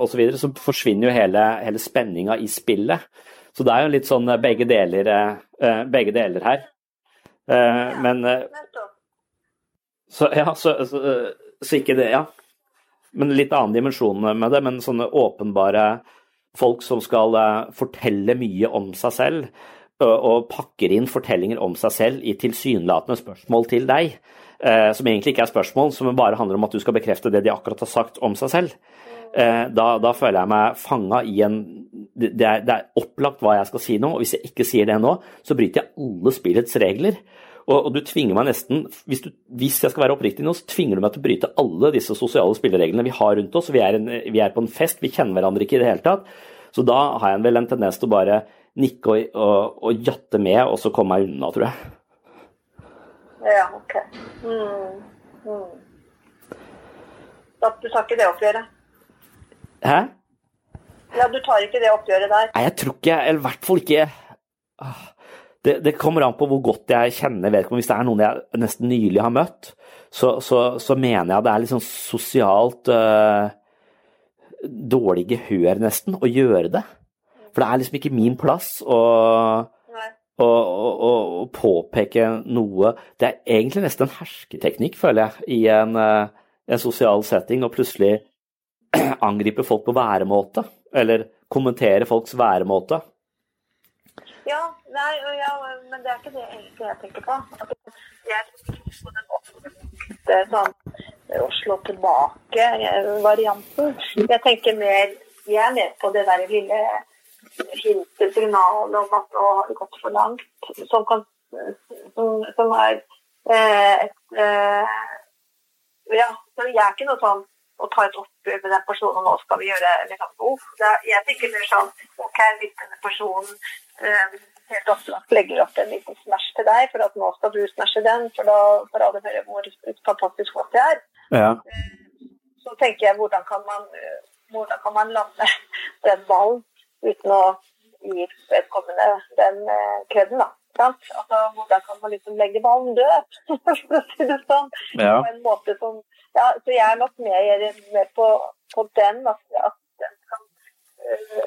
Speaker 3: og så videre, så forsvinner jo hele, hele spenninga i spillet. Så det er jo litt sånn eh, begge deler, eh, begge deler her. Eh, Men eh, så, ja, så, så, så ikke det, ja. Men litt annen dimensjon med det, men sånne åpenbare folk som skal eh, fortelle mye om seg selv, og, pakker inn fortellinger om seg selv i tilsynelatende spørsmål til deg, eh, som egentlig ikke er spørsmål, som bare handler om at du skal bekrefte det de akkurat har sagt om seg selv. Eh, da, da føler jeg meg fanga i en det er, det er opplagt hva jeg skal si nå, og hvis jeg ikke sier det nå, så bryter jeg alle spillets regler. Og, og du tvinger meg nesten, hvis, du, hvis jeg skal være oppriktig nå, så tvinger du meg til å bryte alle disse sosiale spillereglene vi har rundt oss. Vi er, en, vi er på en fest, vi kjenner hverandre ikke i det hele tatt. Så da har jeg vel en tendens til å bare nikke og, og, og jatte med, og så komme meg unna, tror jeg.
Speaker 4: Ja, ok. Mm. Mm. Du tar ikke det oppgjøret?
Speaker 3: Hæ?
Speaker 4: Ja, du tar ikke det oppgjøret der?
Speaker 3: Nei, jeg tror ikke, eller i hvert fall ikke Ah, det, det kommer an på hvor godt jeg kjenner vedkommende. Hvis det er noen jeg nesten nylig har møtt, så, så, så mener jeg det er litt sånn sosialt øh, dårlig gehør, nesten, å gjøre det. For det er liksom ikke min plass å, å, å, å, påpeke noe Det er egentlig nesten en hersketeknikk, føler jeg, i en, øh, en sosial setting, å plutselig angripe folk på væremåte. Eller kommentere folks væremåte.
Speaker 4: Ja, nei, ja, men det er ikke det egentlig jeg tenker på. Altså, Jeg tenker på den sånn å slå tilbake-varianten. Jeg tenker mer Jeg er med på det der lille hintet, signalet om at nå har det gått for langt, som, kan, som, som er eh, et eh, Ja, så jeg er ikke noe sånn å ta et oppgjør med den personen, og nå skal vi gjøre liksom, oh, det er, Jeg tenker mer sånn OK, hvis denne personen eh, helt opplagt legger opp en liten smash til deg, for at nå skal du smashe den, for da får alle høre hvor fantastisk flott det er.
Speaker 3: Ja.
Speaker 4: Så tenker jeg hvordan kan man, eh, hvordan kan man lande den ballen uten å gi vedkommende den uh, kreden, da. Altså, hvordan kan man liksom legge ballen død, for å si det sånn. Ja. På en måte som Ja, så jeg er nok mer, mer på, på, den, at, at den kan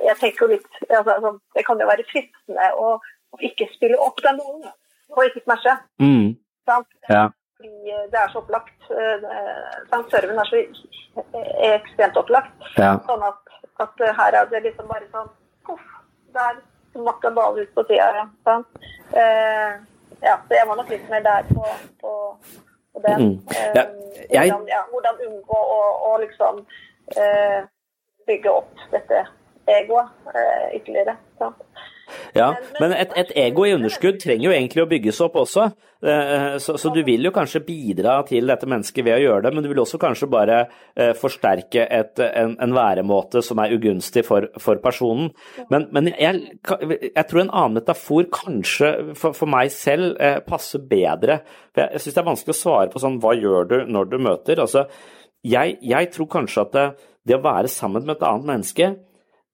Speaker 4: Jeg tenker jo litt altså, altså, Det kan jo være fristende å, å, ikke spille opp den rollen, og ikke smashe.
Speaker 3: Mm.
Speaker 4: Sant?
Speaker 3: Ja.
Speaker 4: Fordi det er så opplagt. Sant? serven er så ekstremt opplagt.
Speaker 3: Ja.
Speaker 4: Sånn at, at her er det liksom bare sånn Poff, der smakka ball ut på sida. Uh, ja, så jeg var nok litt mer der på, på, på den. Mm. Ja, eh, hvordan, ja, hvordan, unngå å, å liksom eh, bygge opp dette egoet eh, ytterligere. Sant?
Speaker 3: Ja, men et, et, ego i underskudd trenger jo egentlig å bygges opp også. Eh, så, så, du vil jo kanskje bidra til dette mennesket ved å gjøre det, men du vil også kanskje bare eh, forsterke et, en, en, væremåte som er ugunstig for, for personen. Men, men jeg, jeg, tror en annen metafor kanskje for, for meg selv eh, passer bedre. For jeg, jeg syns det er vanskelig å svare på sånn hva gjør du når du møter? Altså, jeg, jeg tror kanskje at det, det å være sammen med et annet menneske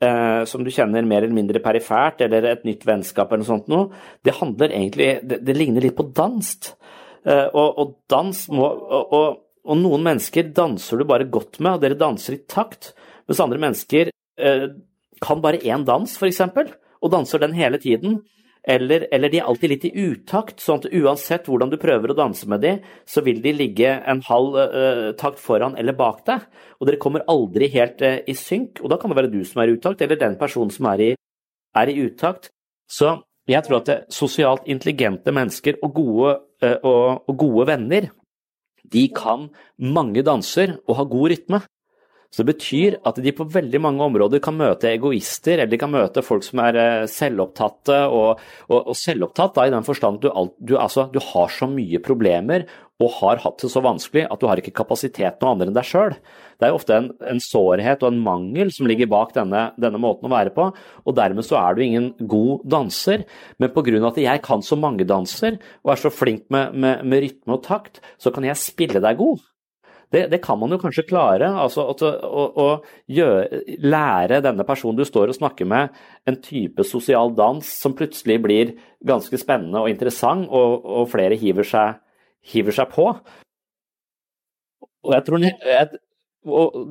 Speaker 3: eh, som du kjenner mer eller mindre perifert, eller et nytt vennskap eller noe sånt noe, det handler egentlig Det, det ligner litt på dans. Eh, og, og, dans må og, og, og, noen mennesker danser du bare godt med, og dere danser i takt, mens andre mennesker eh, kan bare én dans, f.eks., og danser den hele tiden. Eller, eller, de er alltid litt i utakt, sånn at uansett hvordan du prøver å danse med dem, så vil de ligge en halv uh, takt foran eller bak deg. Og dere kommer aldri helt uh, i synk. Og da kan det være du som er i utakt, eller den personen som er i, er i utakt. Så jeg tror at det, sosialt intelligente mennesker og gode, uh, og, og gode venner, de kan mange danser og ha god rytme. Så det betyr at de på veldig mange områder kan møte egoister, eller de kan møte folk som er eh, selvopptatte. Og, og, og selvopptatt da, i den forstand at du, du, altså, du, har så mye problemer og har hatt det så vanskelig at du har ikke kapasitet noe andre enn deg sjøl. Det er jo ofte en, en, sårhet og en mangel som ligger bak denne, denne, måten å være på, og dermed så er du ingen god danser. Men pga. at jeg kan så mange danser og er så flink med, med, med rytme og takt, så kan jeg spille deg god. Det, det, kan man jo kanskje klare. altså Å, å, gjøre, lære denne personen du står og snakker med, en type sosial dans som plutselig blir ganske spennende og interessant, og, og flere hiver seg, hiver seg, på. Og jeg tror jeg,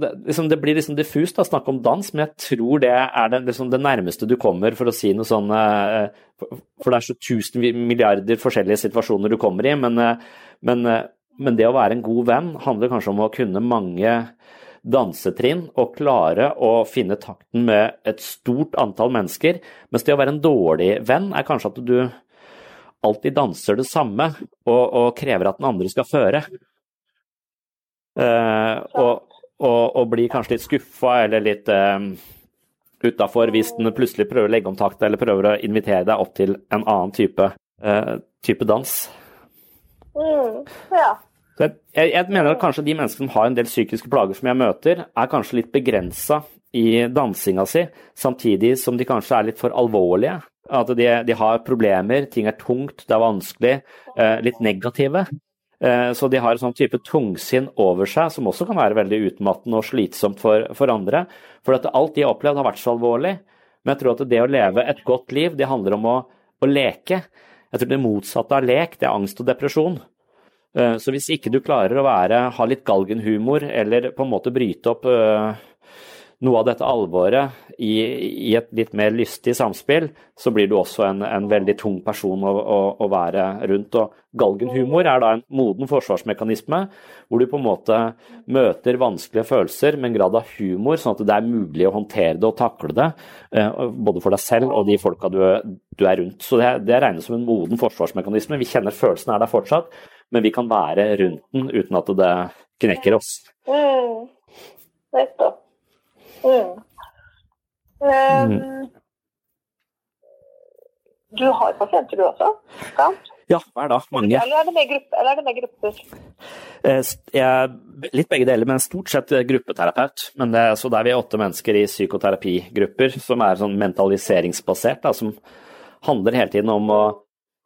Speaker 3: det, liksom, det, blir liksom diffust å snakke om dans, men jeg tror det er det, liksom det, nærmeste du kommer for å si noe sånn eh, For det er så tusen milliarder forskjellige situasjoner du kommer i, men, eh, men eh, men det å være en god venn handler kanskje om å kunne mange dansetrinn og klare å finne takten med et stort antall mennesker. Mens det å være en dårlig venn er kanskje at du alltid danser det samme og, og krever at den andre skal føre. Uh, og, og, og, blir kanskje litt skuffa eller litt uh, utafor hvis den plutselig prøver å legge om takta eller prøver å invitere deg opp til en annen type, uh, type dans.
Speaker 4: Mm, ja.
Speaker 3: Jeg, jeg, mener at kanskje de menneskene som har en del psykiske plager som jeg møter, er kanskje litt begrensa i dansinga si, samtidig som de kanskje er litt for alvorlige. At de, de har problemer, ting er tungt, det er vanskelig, eh, litt negative. Eh, så de har en sånn type tungsinn over seg som også kan være veldig utmattende og slitsomt for, for andre. For at alt de har opplevd har vært så alvorlig. Men jeg tror at det å leve et godt liv, det handler om å, å leke. Jeg tror det motsatte av lek, det er angst og depresjon. Eh, så hvis ikke du klarer å være, ha litt galgenhumor, eller på en måte bryte opp eh, noe av dette alvoret i, i, et litt mer lystig samspill, så blir du også en, en veldig tung person å, å, å, være rundt. Og galgenhumor er da en moden forsvarsmekanisme, hvor du på en måte møter vanskelige følelser med en grad av humor, sånn at det er mulig å håndtere det og takle det, eh, både for deg selv og de folka du, du er rundt. Så det, det regnes som en moden forsvarsmekanisme. Vi kjenner følelsen er der fortsatt, men vi kan være rundt den uten at det knekker oss.
Speaker 4: Mm. Nettopp. Mm. Um. Du har pasienter du også? Sant?
Speaker 3: Ja, hver dag. Mange.
Speaker 4: Eller er det med, gruppe, eller er det med grupper?
Speaker 3: Eh, jeg, litt begge deler, men stort sett gruppeterapeut. Men det, så der vi er åtte mennesker i psykoterapigrupper som er sånn mentaliseringsbasert, da, som handler hele tiden om å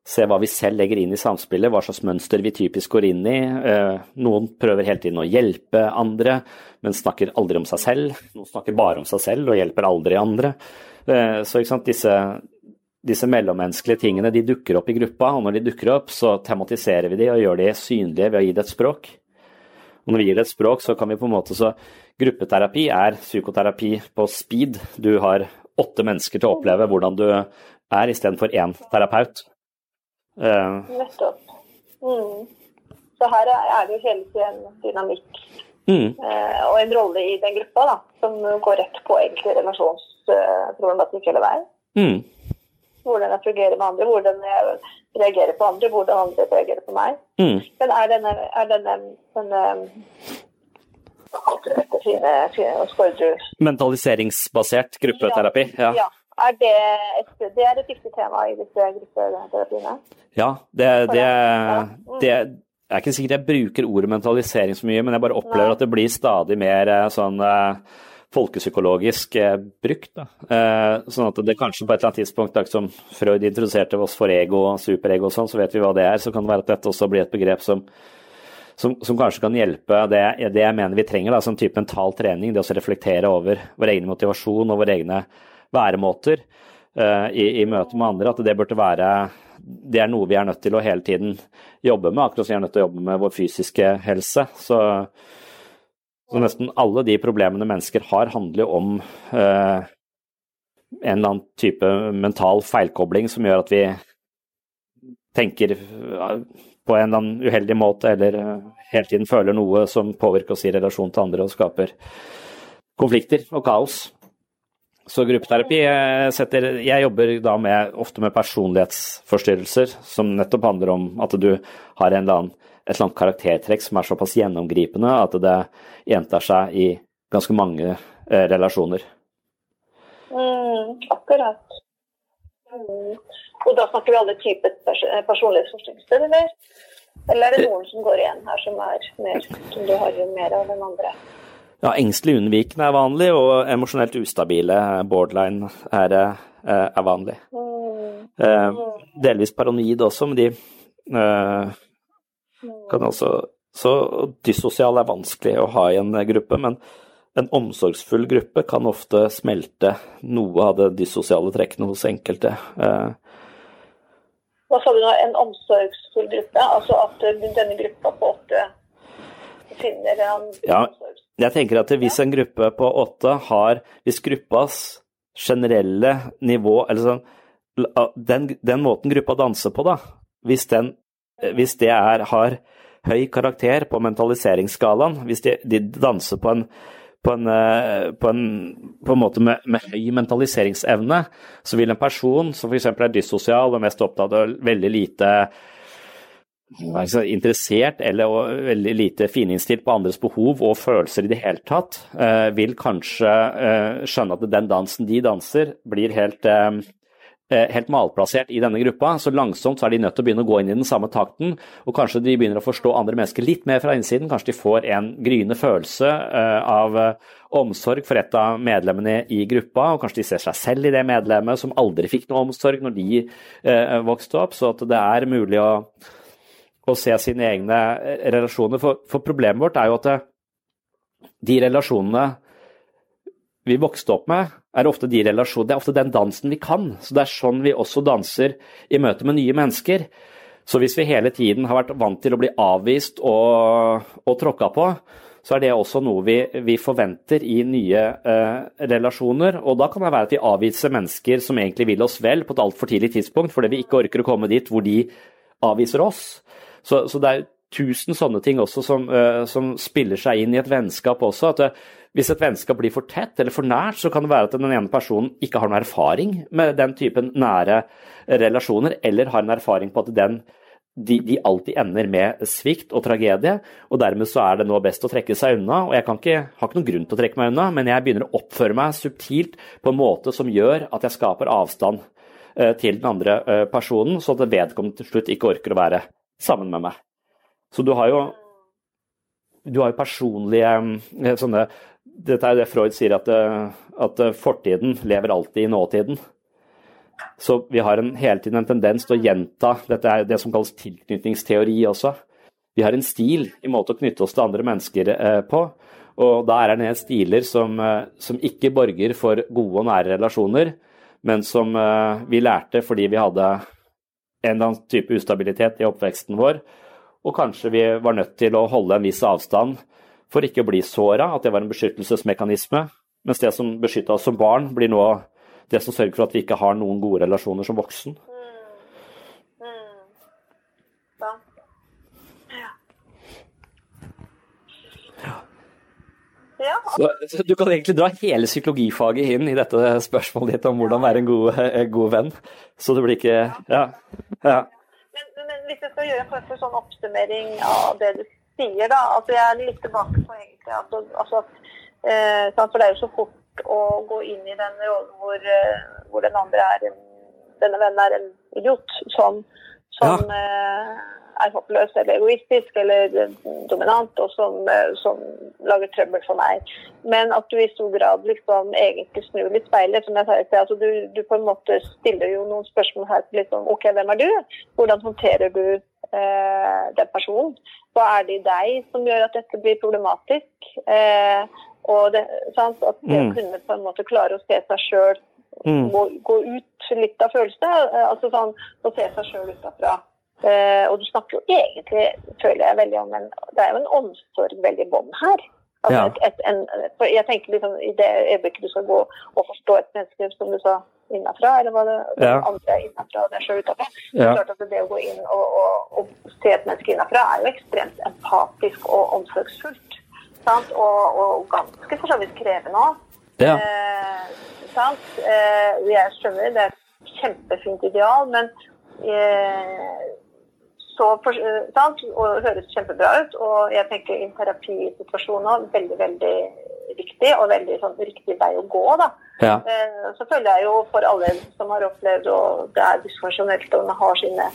Speaker 3: se hva vi selv legger inn i samspillet, hva slags mønster vi typisk går inn i. Eh, noen prøver hele tiden å hjelpe andre, men snakker aldri om seg selv. Noen snakker bare om seg selv og hjelper aldri andre. Eh, så disse, disse mellommenneskelige tingene de dukker opp i gruppa, og når de dukker opp, så tematiserer vi de og gjør de synlige ved å gi det et språk. Og når vi gir det et språk, så kan vi på en måte så Gruppeterapi er psykoterapi på speed. Du har åtte mennesker til å oppleve hvordan du er, istedenfor én terapeut.
Speaker 4: Uh, Nettopp. Mm. Så her er det jo hele tiden dynamikk mm. eh, og en rolle i den gruppa da, som går rett på egentlig relasjonsproblematikk hele veien. Mm. Hvordan jeg fungerer med andre, hvordan jeg reagerer på andre, hvordan andre reagerer på meg. Mm. Men er denne, er denne, denne
Speaker 3: Mentaliseringsbasert gruppeterapi? Ja.
Speaker 4: ja. Er det, et, det er et viktig tema i disse gruppeterapiene?
Speaker 3: Ja, det, det, det jeg er ikke sikkert jeg bruker ordet mentalisering så mye, men jeg bare opplever Nei. at det blir stadig mer eh, sånn uh, folkepsykologisk uh, brukt. Da. Sånn at det kanskje på et eller annet tidspunkt, da, som Freud introduserte oss for ego og superego og sånn, så vet vi hva det er. Så kan det være at dette også blir et begrep som som, som, kanskje kan hjelpe det, det, jeg mener vi trenger, da, som type mental trening. Det å reflektere over vår egen motivasjon og våre egne væremåter uh, i, i møte med andre. At det burde være Det er noe vi er nødt til å hele tiden jobbe med, akkurat som vi er nødt til å jobbe med vår fysiske helse. Så, så nesten alle de problemene mennesker har, handler jo om uh, en eller annen type mental feilkobling som gjør at vi tenker på en eller annen uheldig måte, eller eh, hele tiden føler noe som påvirker oss i relasjon til andre og skaper konflikter og kaos. Så gruppeterapi jeg, eh, setter, jeg jobber da med, ofte med personlighetsforstyrrelser, som nettopp handler om at du har en eller annen, et eller annet karaktertrekk som er såpass gjennomgripende at det gjentar seg i ganske mange eh, relasjoner.
Speaker 4: Mm, akkurat. Mm. Og da snakker vi alle typer personlighetsforstyrrelser, eller? Eller er det noen som går igjen her som, er mer, som du har mer av enn andre?
Speaker 3: Ja, Engstelig unnvikende er vanlig, og emosjonelt ustabile, borderline, er, eh, er vanlig. Eh, delvis paranoid også, men de eh, kan også Så dyssosial er vanskelig å ha i en gruppe, men en omsorgsfull gruppe kan ofte smelte noe av det dyssosiale trekkene hos enkelte. Eh,
Speaker 4: hva sa du nå, en omsorgsfull gruppe? Altså at denne gruppa på åtte finner en
Speaker 3: ja, Jeg tenker at hvis en gruppe på åtte har Hvis gruppas generelle nivå Eller sånn den, den måten gruppa danser på, da, hvis, den, hvis det er, har høy karakter på mentaliseringsskalaen, hvis de, de danser på en på en, eh, på en, på en måte med, med, høy mentaliseringsevne, så vil en person som f.eks. er dyssosial og mest opptatt av veldig lite interessert eller veldig lite fininnstilt på andres behov og følelser i det hele tatt, eh, vil kanskje eh, skjønne at den dansen de danser, blir helt Eh, helt malplassert i denne gruppa, så langsomt så er de nødt til å begynne å gå inn i den samme takten. Og kanskje de begynner å forstå andre mennesker litt mer fra innsiden. Kanskje de får en gryende følelse av omsorg for et av medlemmene i gruppa, og kanskje de ser seg selv i det medlemmet som aldri fikk noe omsorg når de vokste opp. Så at det er mulig å, å se sine egne relasjoner. For, for, problemet vårt er jo at de relasjonene vi vokste opp med, er ofte de relasjonene, det er ofte den dansen vi kan. Så Det er sånn vi også danser i møte med nye mennesker. Så hvis vi hele tiden har vært vant til å bli avvist og, og tråkka på, så er det også noe vi, vi forventer i nye eh, relasjoner. Og da kan det være at vi avviser mennesker som egentlig vil oss vel på et altfor tidlig tidspunkt, fordi vi ikke orker å komme dit hvor de avviser oss. Så, så det er tusen sånne ting også som, uh, som, spiller seg inn i et vennskap også. at det, Hvis et vennskap blir for tett eller for nært, så kan det være at den ene personen ikke har noen erfaring med den typen nære relasjoner, eller har en erfaring på at den, de, de, alltid ender med svikt og tragedie. og Dermed så er det nå best å trekke seg unna. og Jeg ikke, har ikke noen grunn til å trekke meg unna, men jeg begynner å oppføre meg subtilt på en måte som gjør at jeg skaper avstand uh, til den andre personen, så at vedkommende til slutt ikke orker å være sammen med meg. Så du har jo, du har jo personlige eh, sånne Dette er det Freud sier, at, eh, at eh, fortiden lever alltid i nåtiden. Så vi har en, hele tiden en tendens til å gjenta Dette er det som kalles tilknytningsteori også. Vi har en stil i måte å knytte oss til andre mennesker på. Og da er det en stiler som, som ikke borger for gode og nære relasjoner, men som vi lærte fordi vi hadde en eller annen type ustabilitet i oppveksten vår, og kanskje vi var nødt til å holde en viss avstand for ikke å bli såra, at det var en beskyttelsesmekanisme. Mens det som beskytta oss som barn, blir nå det som sørger for at vi ikke har noen gode relasjoner som voksen.
Speaker 4: Ja,
Speaker 3: Så, så du kan egentlig dra hele psykologifaget inn i dette spørsmålet ditt om hvordan være en god, god venn. Så det blir ikke Ja. ja.
Speaker 4: Men, men hvis jeg skal gjøre en form for sånn oppsummering av det du sier, da altså Jeg er litt tilbake på egentlig at, altså, eh, For det er jo så fort å gå inn i den rollen hvor, eh, hvor den andre er en, denne vennen er en idiot som, ja. eh, er håpløs eller egoistisk eller eh, dominant, og som, eh, som lager trøbbel for meg. Men at du i stor grad liksom egentlig snur litt speilet. som jeg sa altså du, du på en måte stiller jo noen spørsmål her liksom, OK, hvem er du? Hvordan håndterer du eh, den personen? Hva er det i deg som gjør at dette blir problematisk? Eh, og det, sant? At det å
Speaker 3: Mm.
Speaker 4: kunne på en måte klare å se seg sjøl
Speaker 3: Mm.
Speaker 4: gå, gå ut litt av følelsene. eh, altså sånn, Å se seg sjøl utafra. Eh, og du snakker jo egentlig, føler jeg veldig om en Det er jo en omsorg veldig bånd her. Altså
Speaker 3: Ja.
Speaker 4: et, et, en, for jeg tenker liksom I det øyeblikket du skal gå og forstå et menneske, som du sa, innafra, eller hva det
Speaker 3: Ja.
Speaker 4: andre er innafra og deg sjøl utafra
Speaker 3: Ja.
Speaker 4: Klart at Det å gå inn og, og, og se et menneske innafra er jo ekstremt empatisk og omsorgsfullt. Sant? Og, og ganske for så vidt krevende òg.
Speaker 3: Ja.
Speaker 4: Eh, sant? Eh, jeg skjønner det er et kjempefint ideal, men eh, så eh, sant? Og høres kjempebra ut. Og jeg tenker i en terapisituasjon òg veldig, veldig riktig, og veldig sånn, riktig vei å gå. da.
Speaker 3: Ja.
Speaker 4: Eh, så føler jeg jo for alle som har opplevd og det er dysfunksjonelt og man har sine,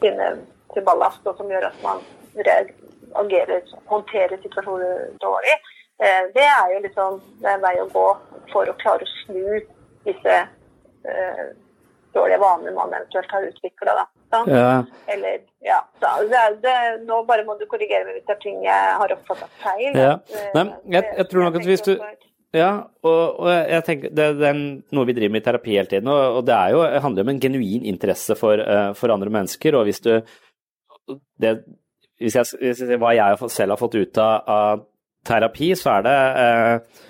Speaker 4: sine til ballast, og som gjør at man reagerer og håndterer situasjoner dårlig, eh, det er jo liksom det er en vei å gå for å klare å snu disse eh, dårlige vanene man eventuelt har utvikla.
Speaker 3: Ja.
Speaker 4: Eller, ja, så det det, nå bare må du korrigere meg hvis det er ting jeg har oppfattet feil.
Speaker 3: Ja.
Speaker 4: At,
Speaker 3: Nei, jeg, jeg tror nok at hvis du Ja, og, og jeg tenker det, det er noe vi driver med i terapi hele tiden, og, og det jo, handler om en genuin interesse for, uh, for andre mennesker. Og hvis du det, hvis jeg, hvis jeg, Hva jeg selv har fått ut av, av terapi, så er det eh,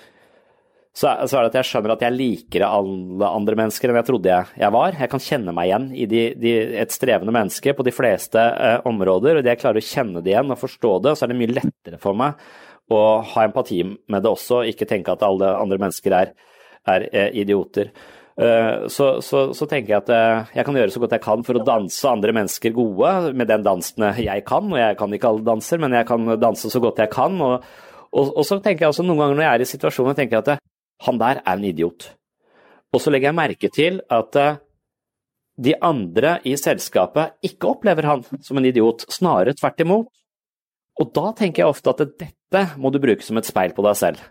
Speaker 3: så, så er det at jeg skjønner at jeg liker alle andre mennesker enn jeg trodde jeg, jeg var. Jeg kan kjenne meg igjen i de, de, et strevende menneske på de fleste eh, områder. og Idet jeg klarer å kjenne det igjen og forstå det, så er det mye lettere for meg å ha empati med det også, ikke tenke at alle andre mennesker er, er eh, idioter. Eh, så, så, så tenker jeg at eh, jeg kan gjøre så godt jeg kan for å danse andre mennesker gode med den dansen jeg kan, og jeg kan ikke alle danser, men jeg kan danse så godt jeg kan. Og, og, og så tenker jeg også noen ganger når jeg er i situasjoner, tenker jeg at eh, han der er en idiot. Og så legger jeg merke til at eh, de andre i selskapet ikke opplever han som en idiot, snarere tvert imot. Og da tenker jeg ofte at dette må du bruke som et speil på deg selv.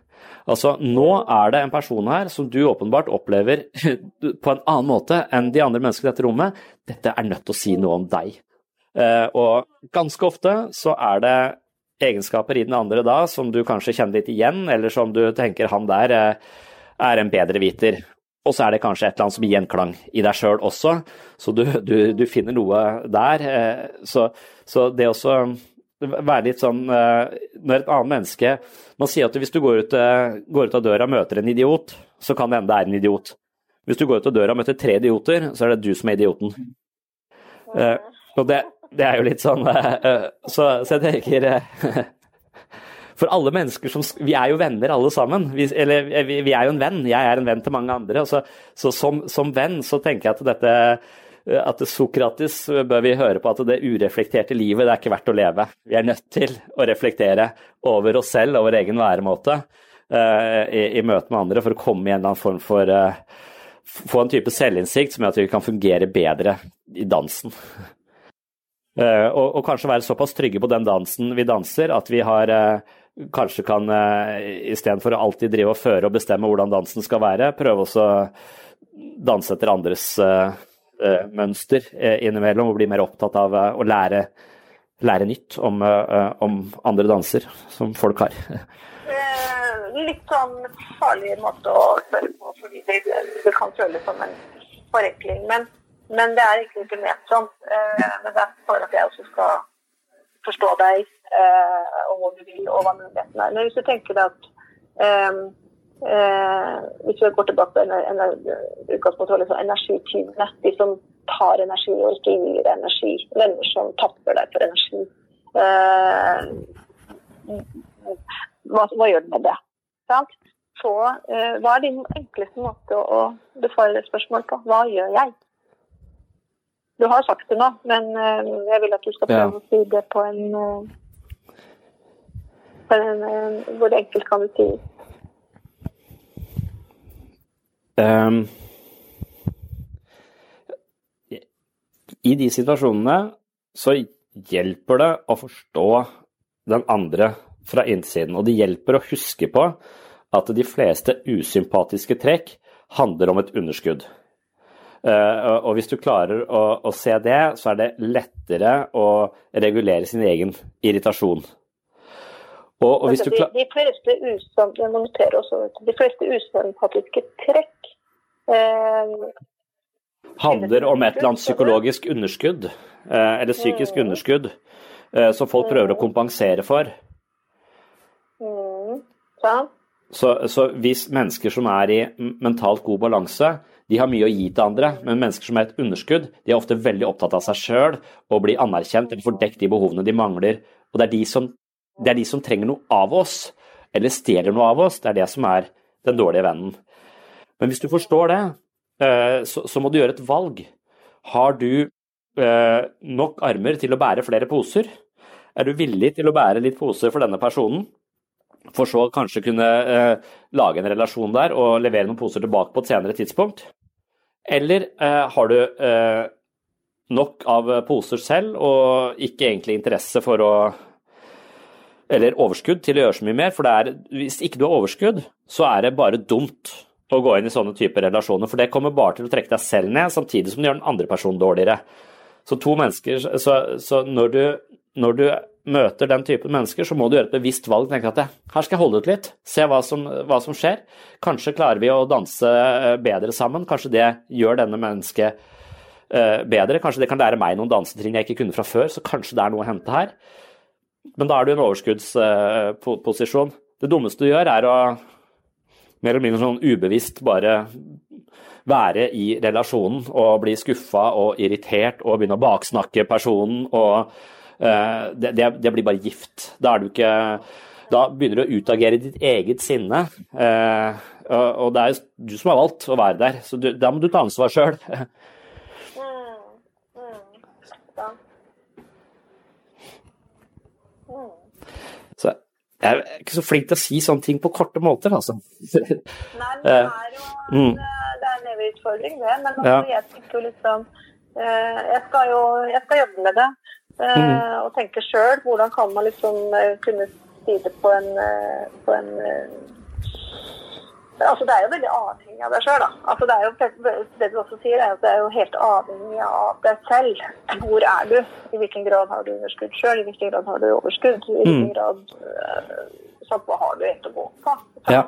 Speaker 3: Altså, nå er det en person her som du åpenbart opplever på en annen måte enn de andre menneskene i dette rommet. Dette er nødt til å si noe om deg. Eh, og ganske ofte så er det egenskaper i den andre da som du kanskje kjenner litt igjen, eller som du tenker han der eh, er en bedreviter. Og så er det kanskje et eller annet som gir gjenklang i deg sjøl også, så du, du, du, finner noe der. Eh, så, så det også være litt sånn eh, Når et annet menneske Man sier at hvis du går ut, eh, går ut av døra og møter en idiot, så kan det hende det er en idiot. Hvis du går ut av døra og møter tre idioter, så er det du som er idioten. Eh, og det, det er jo litt sånn eh, så, så jeg tenker eh, For alle mennesker som Vi er jo venner alle sammen. Vi, eller vi, vi er jo en venn. Jeg er en venn til mange andre. Så, så som, som, venn så tenker jeg at dette at Sokrates bør vi høre på at det ureflekterte livet det er ikke verdt å leve. Vi er nødt til å reflektere over oss selv og vår egen væremåte uh, i, i møte med andre for å komme i en eller annen form for uh, Få en type selvinnsikt som gjør at vi kan fungere bedre i dansen. Uh, og, og, kanskje være såpass trygge på den dansen vi danser at vi har kanskje kan uh, istedenfor å alltid drive og føre og bestemme hvordan dansen skal være, prøve også å danse etter andres mønster innimellom og bli mer opptatt av å lære, lære nytt om, om, andre danser som folk har.
Speaker 4: litt sånn farlig måte å spørre på, fordi det, det kan føles som en forenkling. Men, men det er ikke, ikke ment sånn. Men det er for at jeg også skal forstå deg eh, og hvor du vil, og hva mulighetene er. Men hvis du tenker deg at eh, eh, Hvis vi går tilbake til utgangspunktet liksom energityvene, de som tar energi og ikke gir energi, venner som tapper deg for energi. Eh, hva, hva, gjør du med det? Sant? Så eh, hva er din enkleste måte å, å besvare det spørsmålet på? Hva gjør jeg? Du har sagt det nå, men eh, jeg vil at du skal prøve ja. å si det på en, eh, på en eh, Hvor enkelt kan du si um,
Speaker 3: I de situasjonene så hjelper det å forstå den andre fra innsiden. Og det hjelper å huske på at de fleste usympatiske trekk handler om et underskudd. Eh, og hvis du klarer å, å se det, så er det lettere å regulere sin egen irritasjon.
Speaker 4: Og, og hvis du klar... de, de, fleste også, de fleste usympatiske trekk eh,
Speaker 3: Handler om et eller annet psykologisk underskudd, eh, eller psykisk mm. underskudd, eh, som folk prøver å kompensere for.
Speaker 4: Mm. Sånn.
Speaker 3: Så, så, hvis mennesker som er i mentalt god balanse, de har mye å gi til andre, men mennesker som er et underskudd, de er ofte veldig opptatt av seg sjøl og blir anerkjent eller får dekket de behovene de mangler. Og det er de, som, det er de som trenger noe av oss, eller stjeler noe av oss, det er det som er den dårlige vennen. Men hvis du forstår det, eh, så, må du gjøre et valg. Har du eh, nok armer til å bære flere poser? Er du villig til å bære litt poser for denne personen? For så kanskje kunne eh, lage en relasjon der og levere noen poser tilbake på et senere tidspunkt? Eller eh, har du eh, nok av poser selv og ikke egentlig interesse for å Eller overskudd til å gjøre så mye mer? For er, hvis ikke du har overskudd, så er det bare dumt å gå inn i sånne typer relasjoner. For det kommer bare til å trekke deg selv ned, samtidig som det gjør den andre personen dårligere. Så to mennesker, så, så når, du, når du møter den typen mennesker, så må du gjøre et bevisst valg. tenke at her skal jeg holde ut litt, se hva som, hva som, skjer. Kanskje klarer vi å danse eh, bedre sammen. Kanskje det gjør denne mennesket uh, bedre. Kanskje det kan lære meg noen dansetrinn jeg ikke kunne fra før, så kanskje det er noe å hente her. Men da er du i en overskuddsposisjon. Uh, det dummeste du gjør, er å mer eller mindre sånn ubevisst bare være i relasjonen og bli skuffa og irritert og begynne å baksnakke personen og Eh, det, det, det, blir bare gift. Da er du ikke Da begynner du å utagere ditt eget sinne. Eh, og det er jo du som har valgt å være der, så du, da må du ta ansvar sjøl. Så jeg er ikke så flink til å si sånne ting på korte måter, altså.
Speaker 4: Nei, men det er jo en, mm. det er en evig utfordring, det. Men altså, ja. jeg tenker jo liksom jeg skal jo jeg skal jobbe med det. Mm. Og tenke sjøl hvordan kan man liksom eh, kunne si det på en, eh, på en Altså, det er jo veldig avhengig av deg sjøl, da. Altså, det, er jo, det du også sier, er at det er jo helt avhengig av deg selv. Hvor er du? I hvilken grad har du underskudd sjøl? I hvilken grad har du overskudd? I hvilken mm. grad sånn, Hva har du egentlig å gå på? Ja.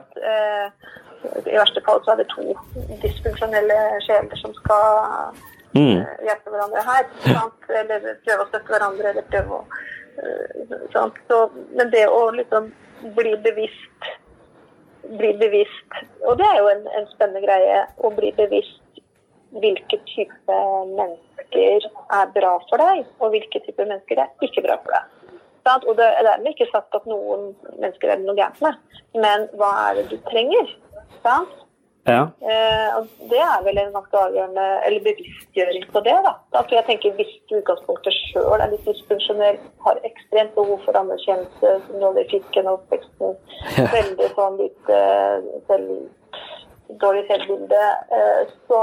Speaker 4: I verste fall så er det to dysfunksjonelle sjeler som skal mm. Eh, hjelpe hverandre her. Sant? Eller prøve å støtte hverandre, eller prøve å uh, Så, Men det å liksom bli bevisst bli bevisst Og det er jo en, en spennende greie å bli bevisst hvilke type mennesker er bra for deg, og hvilke type mennesker er ikke bra for deg. Og det er dermed ikke sagt at noen mennesker er det noe gærent med, men hva er det du trenger? Sant?
Speaker 3: Ja.
Speaker 4: Eh, det er vel en ganske avgjørende eller bevisstgjøring på det. da. Altså jeg tenker Hvis du utgangspunktet sjøl er litt dysfunksjonell, har ekstremt behov for anerkjennelse, som nåde de fikken og oppveksten, ja. veldig sånn litt eh, selv, dårlig selvbilde, eh, så,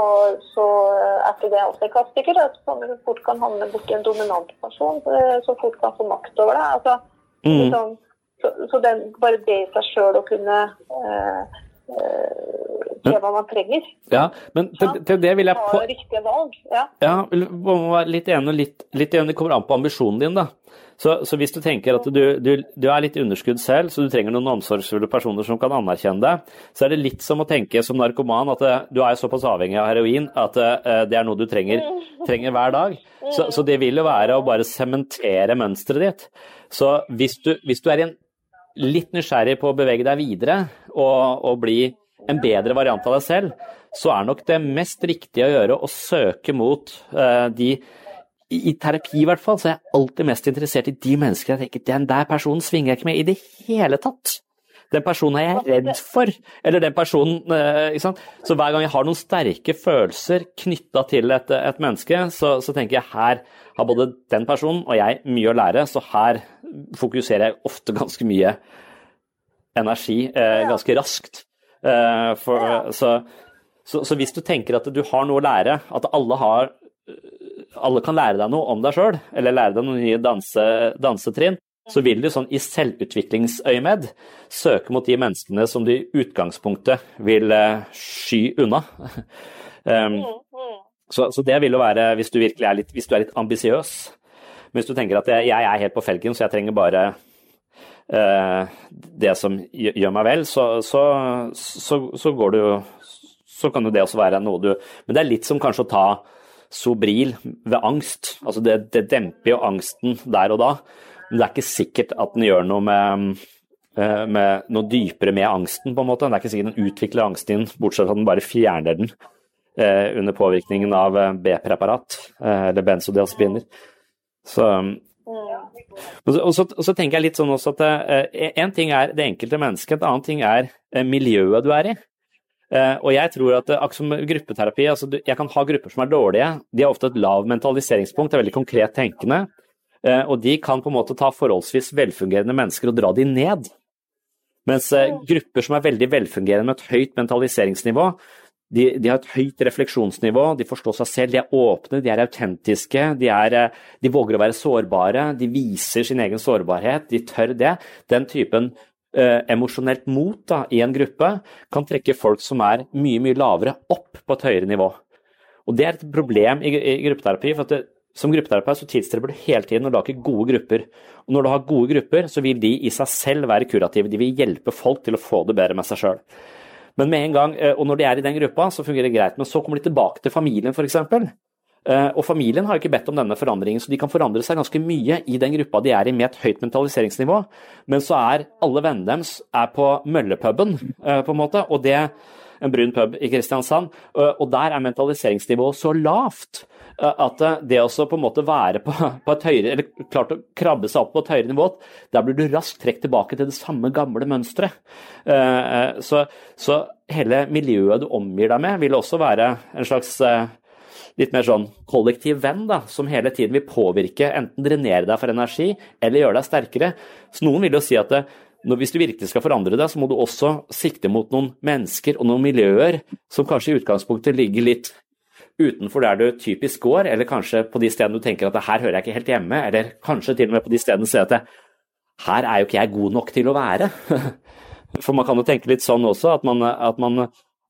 Speaker 4: så er ikke det også en klassiker. At man fort kan havne borti en dominant person uh, som fort kan få makt over deg. Altså, mm. liksom, så, så den, bare det i seg sjøl å kunne uh, se hva man trenger.
Speaker 3: Ja, men til, til det vil jeg
Speaker 4: på... riktige valg. Ja,
Speaker 3: ja må være litt enig, litt, litt enig, det kommer an på ambisjonen din, da. Så, så, hvis du tenker at du, du, du, er litt underskudd selv, så du trenger noen omsorgsfulle personer som kan anerkjenne deg, så er det litt som å tenke som narkoman at eh, du er såpass avhengig av heroin at uh, det er noe du trenger, trenger hver dag. Så, så, det vil jo være å bare sementere mønsteret ditt. Så hvis du, hvis du, er litt nysgjerrig på å bevege deg videre og, å bli en bedre variant av deg selv, så er nok det mest riktige å gjøre å søke mot uh, de i, terapi i hvert fall, så er jeg alltid mest interessert i de menneskene jeg tenker den der personen svinger jeg ikke med i det hele tatt. Den personen er jeg redd for. Eller den personen eh, ikke sant? Så hver gang jeg har noen sterke følelser knytta til et, et menneske, så, så, tenker jeg her har både den personen og jeg mye å lære, så her fokuserer jeg ofte ganske mye energi eh, ganske raskt. Eh, for, så, så, så, hvis du tenker at du har noe å lære, at alle har alle kan lære deg noe om deg sjøl, eller lære deg noen nye danse, dansetrinn, så vil du sånn i selvutviklingsøyemed søke mot de menneskene som du i utgangspunktet vil sky unna. um, så, så, det vil jo være hvis du virkelig er litt, hvis du er litt ambisiøs. Hvis du tenker at jeg, jeg, er helt på felgen, så jeg trenger bare det som gjør meg vel, så, så, så, går du Så kan jo det også være noe du Men det er litt som kanskje å ta Sobril ved angst. Altså det, det, demper jo angsten der og da, men det er ikke sikkert at den gjør noe med, eh, med noe dypere med angsten, på en måte. Det er ikke sikkert den utvikler angsten din, bortsett fra at den bare fjerner den eh, under påvirkningen av eh, B-preparat, eh, eller benzodiazepiner. Så og så, og, så, og så, tenker jeg litt sånn også at eh, en ting er det enkelte mennesket, en annen ting er eh, miljøet du er i. Uh, og jeg tror at akkurat som gruppeterapi, altså jeg kan ha grupper som er dårlige. De har ofte et lav mentaliseringspunkt, er veldig konkret tenkende. Uh, og de kan på en måte ta forholdsvis velfungerende mennesker og dra de ned. Mens uh, grupper som er veldig velfungerende med et høyt mentaliseringsnivå, de, de, har et høyt refleksjonsnivå, de forstår seg selv, de er åpne, de er autentiske, de, er, de våger å være sårbare, de viser sin egen sårbarhet, de tør det. Den typen eh, emosjonelt mot da, i en gruppe kan trekke folk som er mye mye lavere, opp på et høyere nivå. Og Det er et problem i, i gruppeterapi. for det, Som gruppeterapeut så tilstreber du hele tiden å lage gode grupper. Og Når du har gode grupper, så vil de i seg selv være kurative. De vil hjelpe folk til å få det bedre med seg sjøl. Men med en gang, eh, og når de er i den gruppa, så fungerer det greit. Men så kommer de tilbake til familien, f.eks. Eh, og familien har ikke bedt om denne forandringen, så de kan forandre seg ganske mye i den gruppa de er i med et høyt mentaliseringsnivå. Men så er alle vennene deres er på møllepuben, eh, på en måte, og det en brun pub i Kristiansand, og der er mentaliseringsnivået så lavt at det å på en måte være på, på, et høyere, eller klart å krabbe seg opp på et høyere nivå, der blir du raskt trukket tilbake til det samme gamle mønsteret. Så, så, hele miljøet du omgir deg med, vil også være en slags litt mer sånn kollektiv venn, da, som hele tiden vil påvirke, enten drenere deg for energi eller gjøre deg sterkere. Så noen vil jo si at det, hvis du virkelig skal forandre deg, så må du også sikte mot noen mennesker og noen miljøer som kanskje i utgangspunktet ligger litt utenfor der du typisk går, eller kanskje på de stedene du tenker at her hører jeg ikke helt hjemme, eller kanskje til og med på de stedene du ser at her er jo ikke jeg god nok til å være. For man kan jo tenke litt sånn også, at man, at man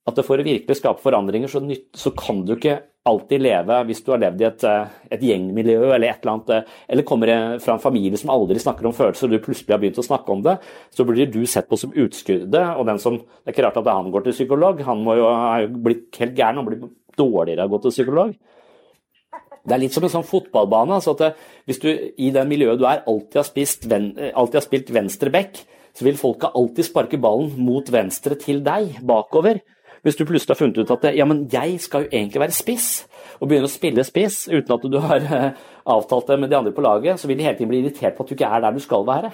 Speaker 3: at for å virkelig skape forandringer, så, nytt, så, kan du ikke alltid leve hvis du har levd i et, et, gjengmiljø eller et eller annet, eller kommer fra en familie som aldri snakker om følelser, og du plutselig har begynt å snakke om det, så blir du sett på som utskuddet. Og den som, det er ikke rart at han går til psykolog, han må jo ha blitt helt gæren og blitt dårligere å gå til psykolog. Det er litt som en sånn fotballbane. altså at eh, Hvis du i det miljøet du er, alltid har, spist, alltid har spilt venstre back, så vil folka alltid sparke ballen mot venstre til deg, bakover. Hvis du plutselig har funnet ut at ja, men jeg skal jo egentlig være spiss, og begynner å spille spiss uten at du har eh, avtalt det med de andre på laget, så vil de hele tiden bli irritert på at du ikke er der du skal være.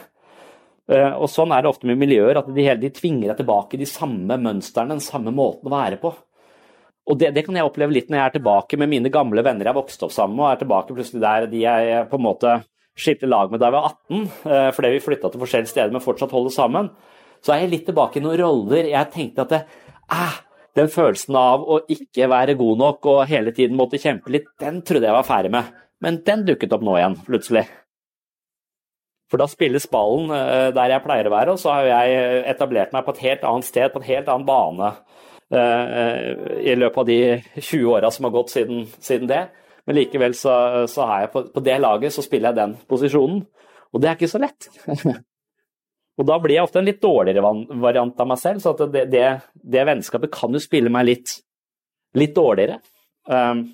Speaker 3: Eh, og Sånn er det ofte med miljøer, at de, hele, de tvinger deg tilbake de samme mønstrene, den samme måten å være på. Og det, det, kan jeg oppleve litt når jeg er tilbake med mine gamle venner jeg vokste opp sammen med, og er tilbake plutselig der de jeg på en måte skilte lag med da jeg var 18, eh, fordi vi flytta til forskjellige steder, men fortsatt holder sammen. Så er jeg litt tilbake i noen roller jeg tenkte at det, ah, den følelsen av å ikke være god nok og hele tiden måtte kjempe litt, den trodde jeg var ferdig med. Men den dukket opp nå igjen, plutselig. For da spilles ballen eh, der jeg pleier å være, og så har jeg etablert meg på et helt annet sted, på en helt annen bane i løpet av de 20 åra som har gått siden, siden, det. Men likevel så, så har jeg på, på, det laget så spiller jeg den posisjonen. Og det er ikke så lett. og da blir jeg ofte en litt dårligere variant av meg selv, så det, det, det, vennskapet kan jo spille meg litt, litt dårligere. Um,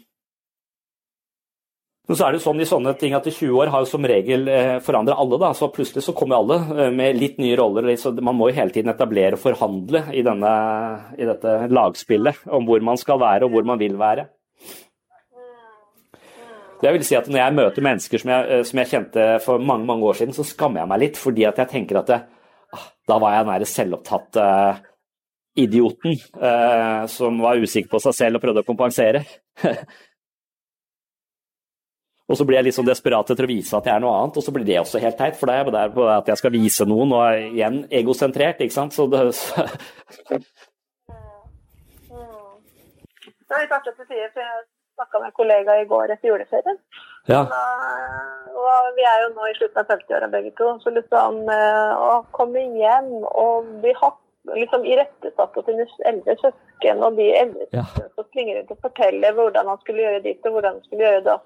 Speaker 3: men så er det jo sånn i sånne ting at i 20 år har jo som regel eh, forandra alle, da. Så plutselig så kommer alle eh, med litt nye roller. Så man må jo hele tiden etablere og forhandle i, denne, i dette lagspillet om hvor man skal være og hvor man vil være. Jeg vil si at Når jeg møter mennesker som jeg, eh, som jeg, kjente for mange mange år siden, så skammer jeg meg litt. Fordi at jeg tenker at det, ah, da var jeg den derre selvopptatte idioten uh, som var usikker på seg selv og prøvde å kompensere. og så blir jeg litt sånn desperat etter å vise at jeg er noe annet, og så blir det også helt teit. For da er jeg der på at jeg skal vise noen, og igjen egosentrert, ikke sant. Så det, så.
Speaker 4: Det er litt artig at du sier, for jeg snakka med en kollega i går etter juleferien.
Speaker 3: Ja.
Speaker 4: Og vi er jo nå i slutten av 50-åra begge to. Så liksom eh, å komme hjem og bli hatt liksom irettesatt av sine eldre søsken, og de eldre
Speaker 3: ja.
Speaker 4: som springer rundt og forteller hvordan han skulle gjøre ditt og hvordan han skulle gjøre det.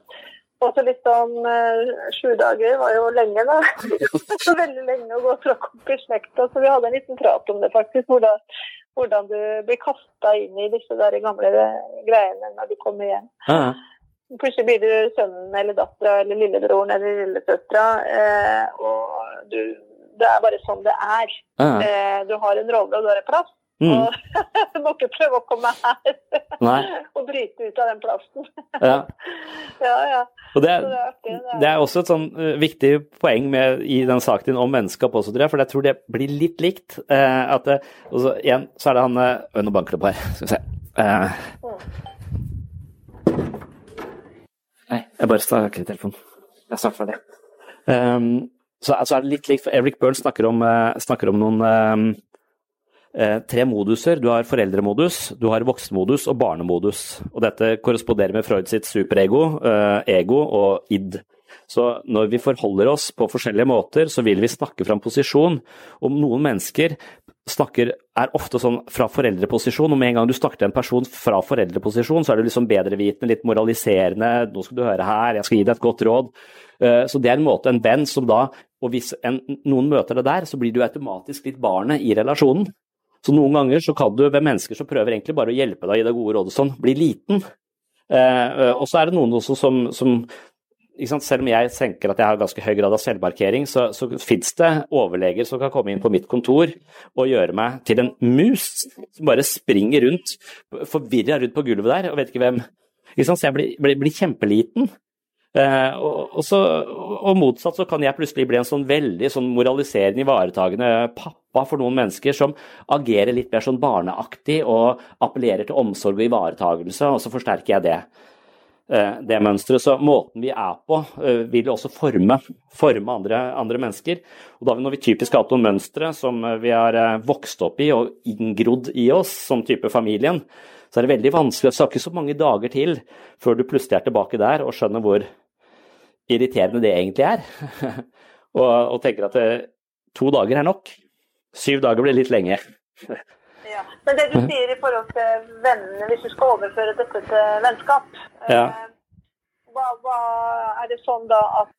Speaker 4: Og så liksom eh, Sju dager var jo lenge, da. så veldig lenge å gå fra opp i slekta. Så vi hadde en liten prat om det, faktisk. Hvordan, hvordan du blir kasta inn i disse der gamle greiene når du kommer hjem.
Speaker 3: Ah.
Speaker 4: Plutselig blir du sønnen eller dattera eller lillebroren eller lillesøstera. Eh, og du, det er bare sånn det er.
Speaker 3: Ah.
Speaker 4: Eh, du har en rolle, og du har en plass.
Speaker 3: Mm.
Speaker 4: Og du må ikke prøve å komme her
Speaker 3: Nei.
Speaker 4: og bryte ut av den plassen.
Speaker 3: Ja.
Speaker 4: ja, ja.
Speaker 3: Og det, er,
Speaker 4: det er artig, det er-
Speaker 3: det er også et sånn uh, viktig poeng med, i den saken din om vennskap også, tror jeg, for jeg tror det blir litt likt. Uh, at det, og så, igjen så er det han uh, Oi, nå banker det på her. Skal vi se. Uh, nei, jeg bare snakker i telefonen. Jeg er snart ferdig. Um, så altså er det litt likt, for Eric Burns snakker om, snakker om noen eh, tre moduser. Du har foreldremodus, du har voksenmodus og barnemodus. Og dette korresponderer med Freud sitt superego, eh, ego og id. Så når vi forholder oss på forskjellige måter, så vil vi snakke fra en posisjon. Om noen mennesker snakker, er ofte sånn fra foreldreposisjon, og med en gang du snakker til en person fra foreldreposisjon, så er du liksom bedrevitende, litt moraliserende, nå skal du høre her, jeg skal gi deg et godt råd. Eh, Så det er en måte, en venn som da, og hvis en, noen møter det der, så blir du automatisk litt barnet i relasjonen. Så noen ganger så kan du ved mennesker som prøver egentlig bare å hjelpe deg i det gode rådet sånn, bli liten. Eh, og så er det noen også som, som? Selv om jeg tenker at jeg har ganske høy grad av selvmarkering, så, så fins det overleger som kan komme inn på mitt kontor og gjøre meg til en mus som bare springer rundt, forvirra rundt på gulvet der og vet ikke hvem. Ikke? Så jeg blir, blir, blir kjempeliten. Eh, og, og, så, og motsatt så kan jeg plutselig bli en sånn veldig sånn moraliserende, ivaretagende pappa for noen mennesker som agerer litt mer sånn barneaktig og appellerer til omsorg og ivaretagelse, og så forsterker jeg det. eh, Det mønsteret. Så måten vi er på, eh, vil også forme, forme andre, andre mennesker. Og da når vi typisk har hatt noen mønstre som vi har eh, vokst opp i og inngrodd i oss, som type familien, så er det veldig vanskelig. Det skal ikke så mange dager til før du plutselig er tilbake der og skjønner hvor irriterende det egentlig er. og, og, tenker at det, to dager er nok. Syv dager blir litt lenge.
Speaker 4: Ja. Men det du sier i forhold til vennene, hvis du skal overføre dette til vennskap
Speaker 3: Ja.
Speaker 4: eh, hva, hva, Er det sånn da at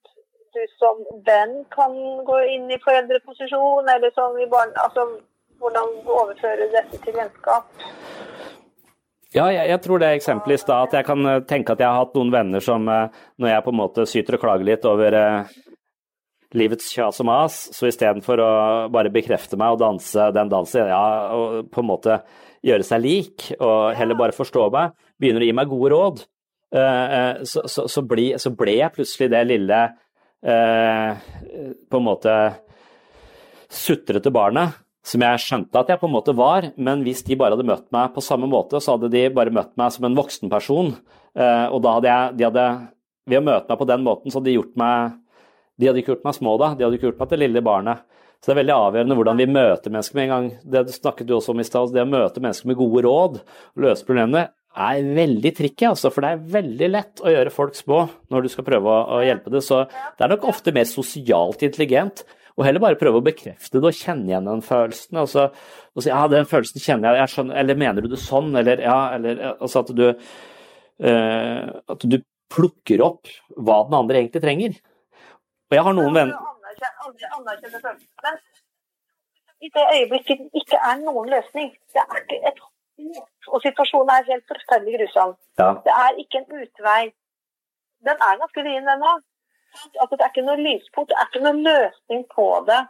Speaker 4: du som venn kan gå inn i foreldreposisjon, eller som i barn... Altså, hvordan overføre dette til vennskap?
Speaker 3: Ja, jeg, jeg tror det er i stad. At jeg kan eh, tenke at jeg har hatt noen venner som eh, når jeg på en måte syter og klager litt over eh, livets kjas og mas, så istedenfor å bare bekrefte meg og danse den dansen, ja, og på en måte gjøre seg lik, og heller bare forstå meg, begynner å gi meg gode råd, så, så, så, bli, så ble jeg plutselig det lille på en måte sutrete barnet som jeg skjønte at jeg på en måte var, men hvis de bare hadde møtt meg på samme måte, så hadde de bare møtt meg som en voksen person. Eh, og da hadde jeg de hadde, Ved å møte meg på den måten, så hadde de gjort meg De hadde ikke gjort meg små da, de hadde ikke gjort meg til lille barnet. Så det er veldig avgjørende hvordan vi møter mennesker med en gang. Det snakket du også om i stad. Det å møte mennesker med gode råd og løse problemene er veldig tricky, altså, for det er veldig lett å gjøre folk små når du skal prøve å hjelpe det. Så det er nok ofte mer sosialt intelligent og heller bare prøve å bekrefte det og kjenne igjen den følelsen. Altså, og si ja, den følelsen kjenner jeg, jeg skjønner, eller mener du det sånn, eller ja, eller altså at du uh, At du plukker opp hva den andre egentlig trenger. Og jeg har noen venner
Speaker 4: i det øyeblikket det ikke er noen løsning Det er ikke et Og situasjonen er helt forferdelig grusom.
Speaker 3: Ja.
Speaker 4: Det er ikke en utvei. Den er ganske vrien, den òg. Altså, det er ikke noe lyspunkt, det er ikke noen løsning på det.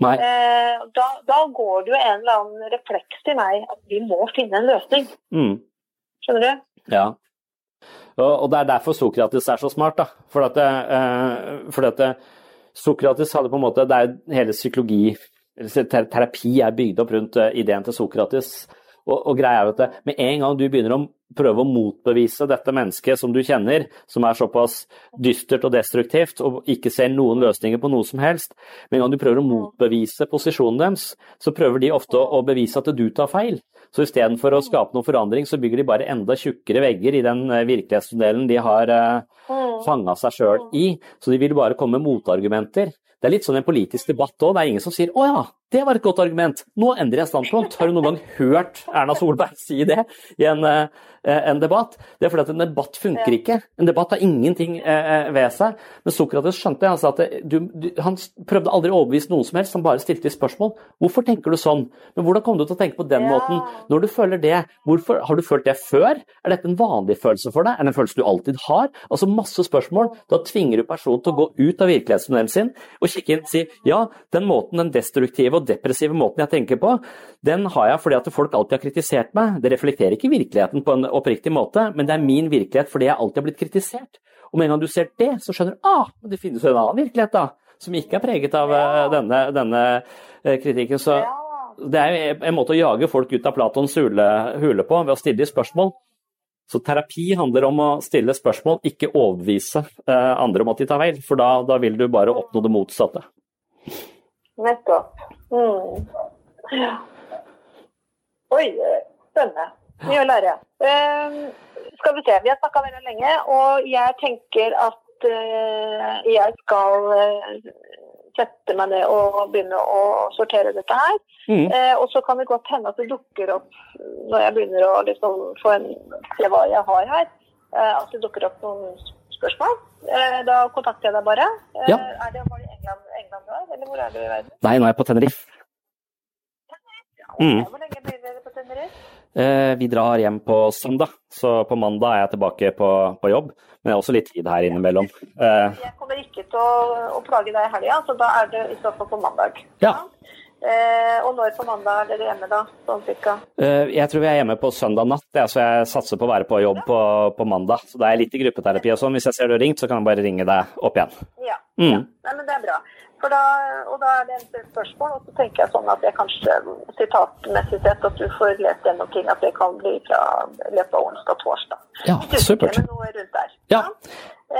Speaker 4: Eh, da, da går det jo en eller annen refleks til meg at vi må finne en løsning.
Speaker 3: Mm.
Speaker 4: Skjønner du?
Speaker 3: Ja. Og, det er derfor Sokrates er så smart, da. For at, eh, for at eh, Sokrates hadde på en måte Det er hele psykologi eller Terapi er bygd opp rundt eh, ideen til Sokrates. Og, og greia er at det, med en gang du begynner å prøve å motbevise dette mennesket som du kjenner, som er såpass dystert og destruktivt og ikke ser noen løsninger på noe som helst, med en gang du prøver å motbevise posisjonen deres, så prøver de ofte å, bevise at du tar feil. Så istedenfor å skape noen forandring, så bygger de bare enda tjukkere vegger i den eh, virkelighetsmodellen de har uh, fanga seg sjøl i. Så de vil bare komme med motargumenter. Det er litt sånn en politisk debatt òg. Det er ingen som sier 'Å ja, det var et godt argument'. Nå endrer jeg standpunkt. Har du noen gang hørt Erna Solberg si det i en, eh, en debatt? Det er fordi at en debatt funker ikke. En debatt har ingenting eh, ved seg. Men Sokrates skjønte altså at du, du, han prøvde aldri å overbevise noen som helst, han bare stilte spørsmål. Hvorfor tenker du sånn? Men hvordan kom du til å tenke på den
Speaker 4: Ja.
Speaker 3: måten? Når du føler det, hvorfor, har du følt det før? Er dette en vanlig følelse for deg? Er det en følelse du alltid har? Altså masse spørsmål. Da tvinger du personen til å gå ut av virkelighetstunnelen sin og kikke inn og si ja, den måten, den destruktive og depressive måten jeg tenker på, den har jeg fordi at folk alltid har kritisert meg. Det reflekterer ikke virkeligheten på en oppriktig måte, men det er min virkelighet fordi jeg alltid har blitt kritisert. Og med en gang du ser det, så skjønner du ah, det finnes jo en annen virkelighet da, som ikke er preget av ja. denne, denne eh, kritikken. Så det er en måte å jage folk ut av Platons hule, hule på, ved å stille de spørsmål. Så terapi handler om å stille spørsmål, ikke overbevise eh, andre om at de tar feil, for da, da vil du bare oppnå det motsatte.
Speaker 4: Nettopp. Mm. Ja. Oi, spennende. Mye å lære. Uh, skal vi se, vi har snakka veldig lenge, og jeg tenker at uh, jeg skal eh, sette meg ned og begynne å sortere dette her.
Speaker 3: Mm.
Speaker 4: Uh, og så kan det godt hende at det dukker opp når jeg begynner å liksom få en, se hva jeg har her, at det dukker opp noen spørsmål. Da kontakter jeg deg bare.
Speaker 3: Ja.
Speaker 4: Er det, var det England, England du er, eller hvor er du i verden?
Speaker 3: Nei, nå er jeg på Tenerife. Mm.
Speaker 4: Hvor lenge blir dere på Tenerife?
Speaker 3: Eh, vi drar hjem på søndag, så på mandag er jeg tilbake på, på jobb. Men det er også litt tid her innimellom. Eh,
Speaker 4: Jeg kommer ikke til å, å plage deg i helga, så da er det i så fall på mandag.
Speaker 3: ja.
Speaker 4: Eh, og når på mandag er dere hjemme da, sånn cirka?
Speaker 3: Eh, jeg tror vi er hjemme på søndag natt, ja, så jeg satser på å være på jobb på, på mandag. Så da er jeg litt i gruppeterapi og sånn. Hvis jeg ser du har ringt, så kan jeg bare ringe deg opp igjen.
Speaker 4: Ja.
Speaker 3: Mm.
Speaker 4: Nei, men det er bra. For da, og da er det et spørsmål, og så tenker jeg sånn at jeg kanskje sitatmessig sett at du får lest gjennom ting, at det kan bli fra løpet av onsdag og torsdag.
Speaker 3: Ja, supert.
Speaker 4: Noe rundt der.
Speaker 3: Ja.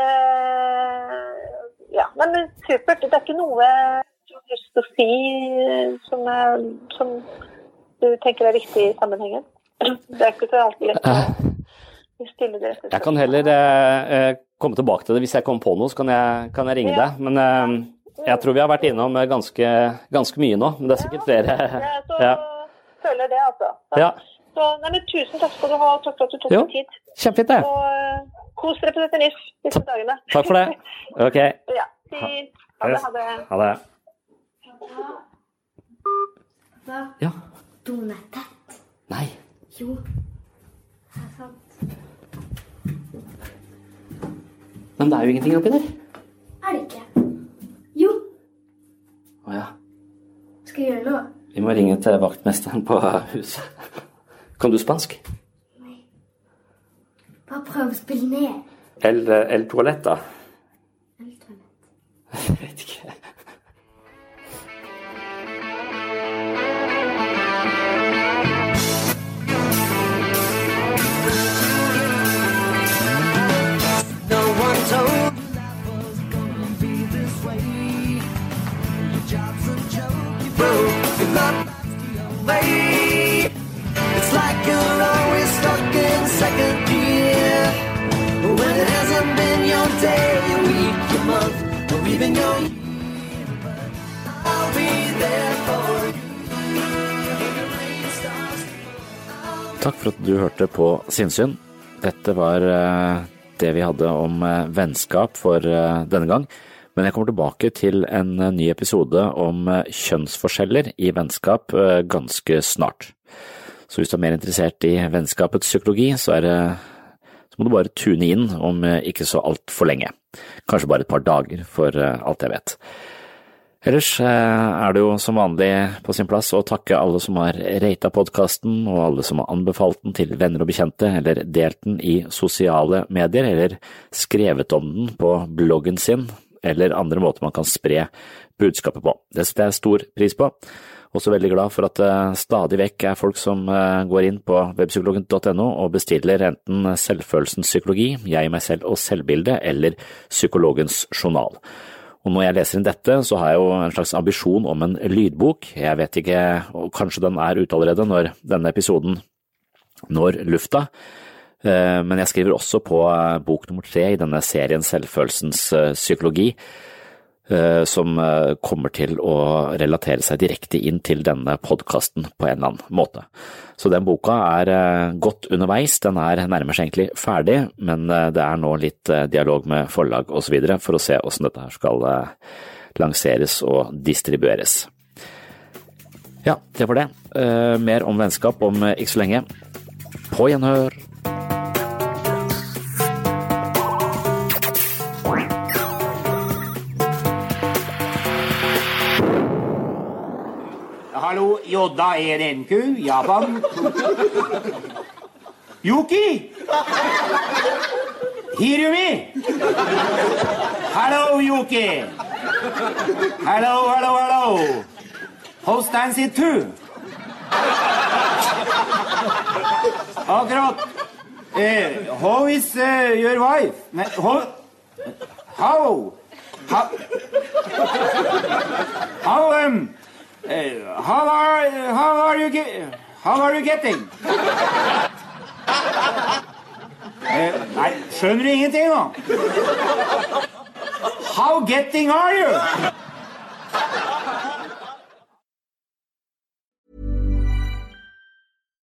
Speaker 4: Eh, ja, men supert. Det er ikke noe lyst å si eh, som, er, som du tenker er viktig i sammenhengen? Det er ikke så alltid lett å stille det.
Speaker 3: Jeg kan heller eh, eh, komme tilbake til det. Hvis jeg kommer på noe, så kan jeg, kan jeg ringe
Speaker 4: Ja.
Speaker 3: deg. Men eh, jeg tror vi har vært innom eh, ganske, ganske mye nå. Men det er sikkert flere.
Speaker 4: Jeg så
Speaker 3: Ja.
Speaker 4: føler det, altså.
Speaker 3: Ja.
Speaker 4: Så, nei, men tusen takk skal du ha. Takk for at du tok deg tid.
Speaker 3: Kjempefint, det.
Speaker 4: Og eh, kos dere på dette NIF disse dagene.
Speaker 3: Takk for det. Ok.
Speaker 4: ja, fint. Ha det. Ha det.
Speaker 3: Det. Ja.
Speaker 6: Donatett.
Speaker 3: Nei.
Speaker 6: Jo. Det er sant.
Speaker 3: Men det er jo ingenting oppi der.
Speaker 6: Er det ikke? Jo.
Speaker 3: Å ja.
Speaker 6: Skal jeg gjøre noe?
Speaker 3: Vi må ringe til vaktmesteren på huset. Kan du spansk? Nei.
Speaker 6: Bare prøv å spille ned.
Speaker 3: El, el toalett, da? Jeg vet ikke. Takk for at du hørte på Sinnsyn. Dette var eh, det vi hadde om eh, vennskap for eh, denne gang. Men jeg kommer tilbake til en ny episode om kjønnsforskjeller i vennskap ganske snart. Så hvis du er mer interessert i vennskapets psykologi, så, det, så må du bare tune inn om ikke så altfor lenge. Kanskje bare et par dager, for alt jeg vet. Ellers er det jo som vanlig på sin plass å takke alle som har rata podkasten, og alle som har anbefalt den til venner og bekjente, eller delt den i sosiale medier, eller skrevet om den på bloggen sin, eller andre måter man kan spre budskapet på. Det setter jeg stor pris på. Også veldig glad for at det stadig vekk er folk som eh, går inn på webpsykologen.no og bestiller enten Selvfølelsens psykologi, Jeg, meg selv og selvbildet, eller Psykologens journal. Og når jeg leser inn dette, så har jeg jo en slags ambisjon om en lydbok. Jeg vet ikke, og kanskje den er ute allerede når denne episoden når lufta. Eh, men jeg skriver også på eh, bok nummer tre i denne serien Selvfølelsens eh, psykologi, som kommer til å relatere seg direkte inn til denne podkasten på en eller annen måte. Så den boka er godt underveis, den er nærmer seg egentlig ferdig, men det er nå litt dialog med forlag osv. for å se hvordan dette her skal lanseres og distribueres. Ja, det var det. Mer om vennskap om ikke så lenge. På gjenhør!
Speaker 2: Jodda, er en ku? Japan? Yuki? Hirumi! Hello, Yuki. Hello, hello, hello. How stands it to? Akkurat. Uh, how is uh, your wife? Nei, how? How? How? How um, uh, how are how are you how are you getting? Uh, nei, skjønner du ingenting nå? How getting are you?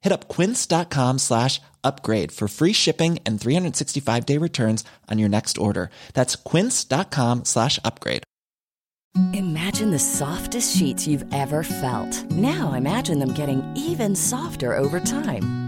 Speaker 7: Hit up quince.com slash upgrade for free shipping and 365 day returns on your next order. That's quince.com slash upgrade.
Speaker 8: Imagine the softest sheets you've ever felt. Now imagine them getting even softer over time.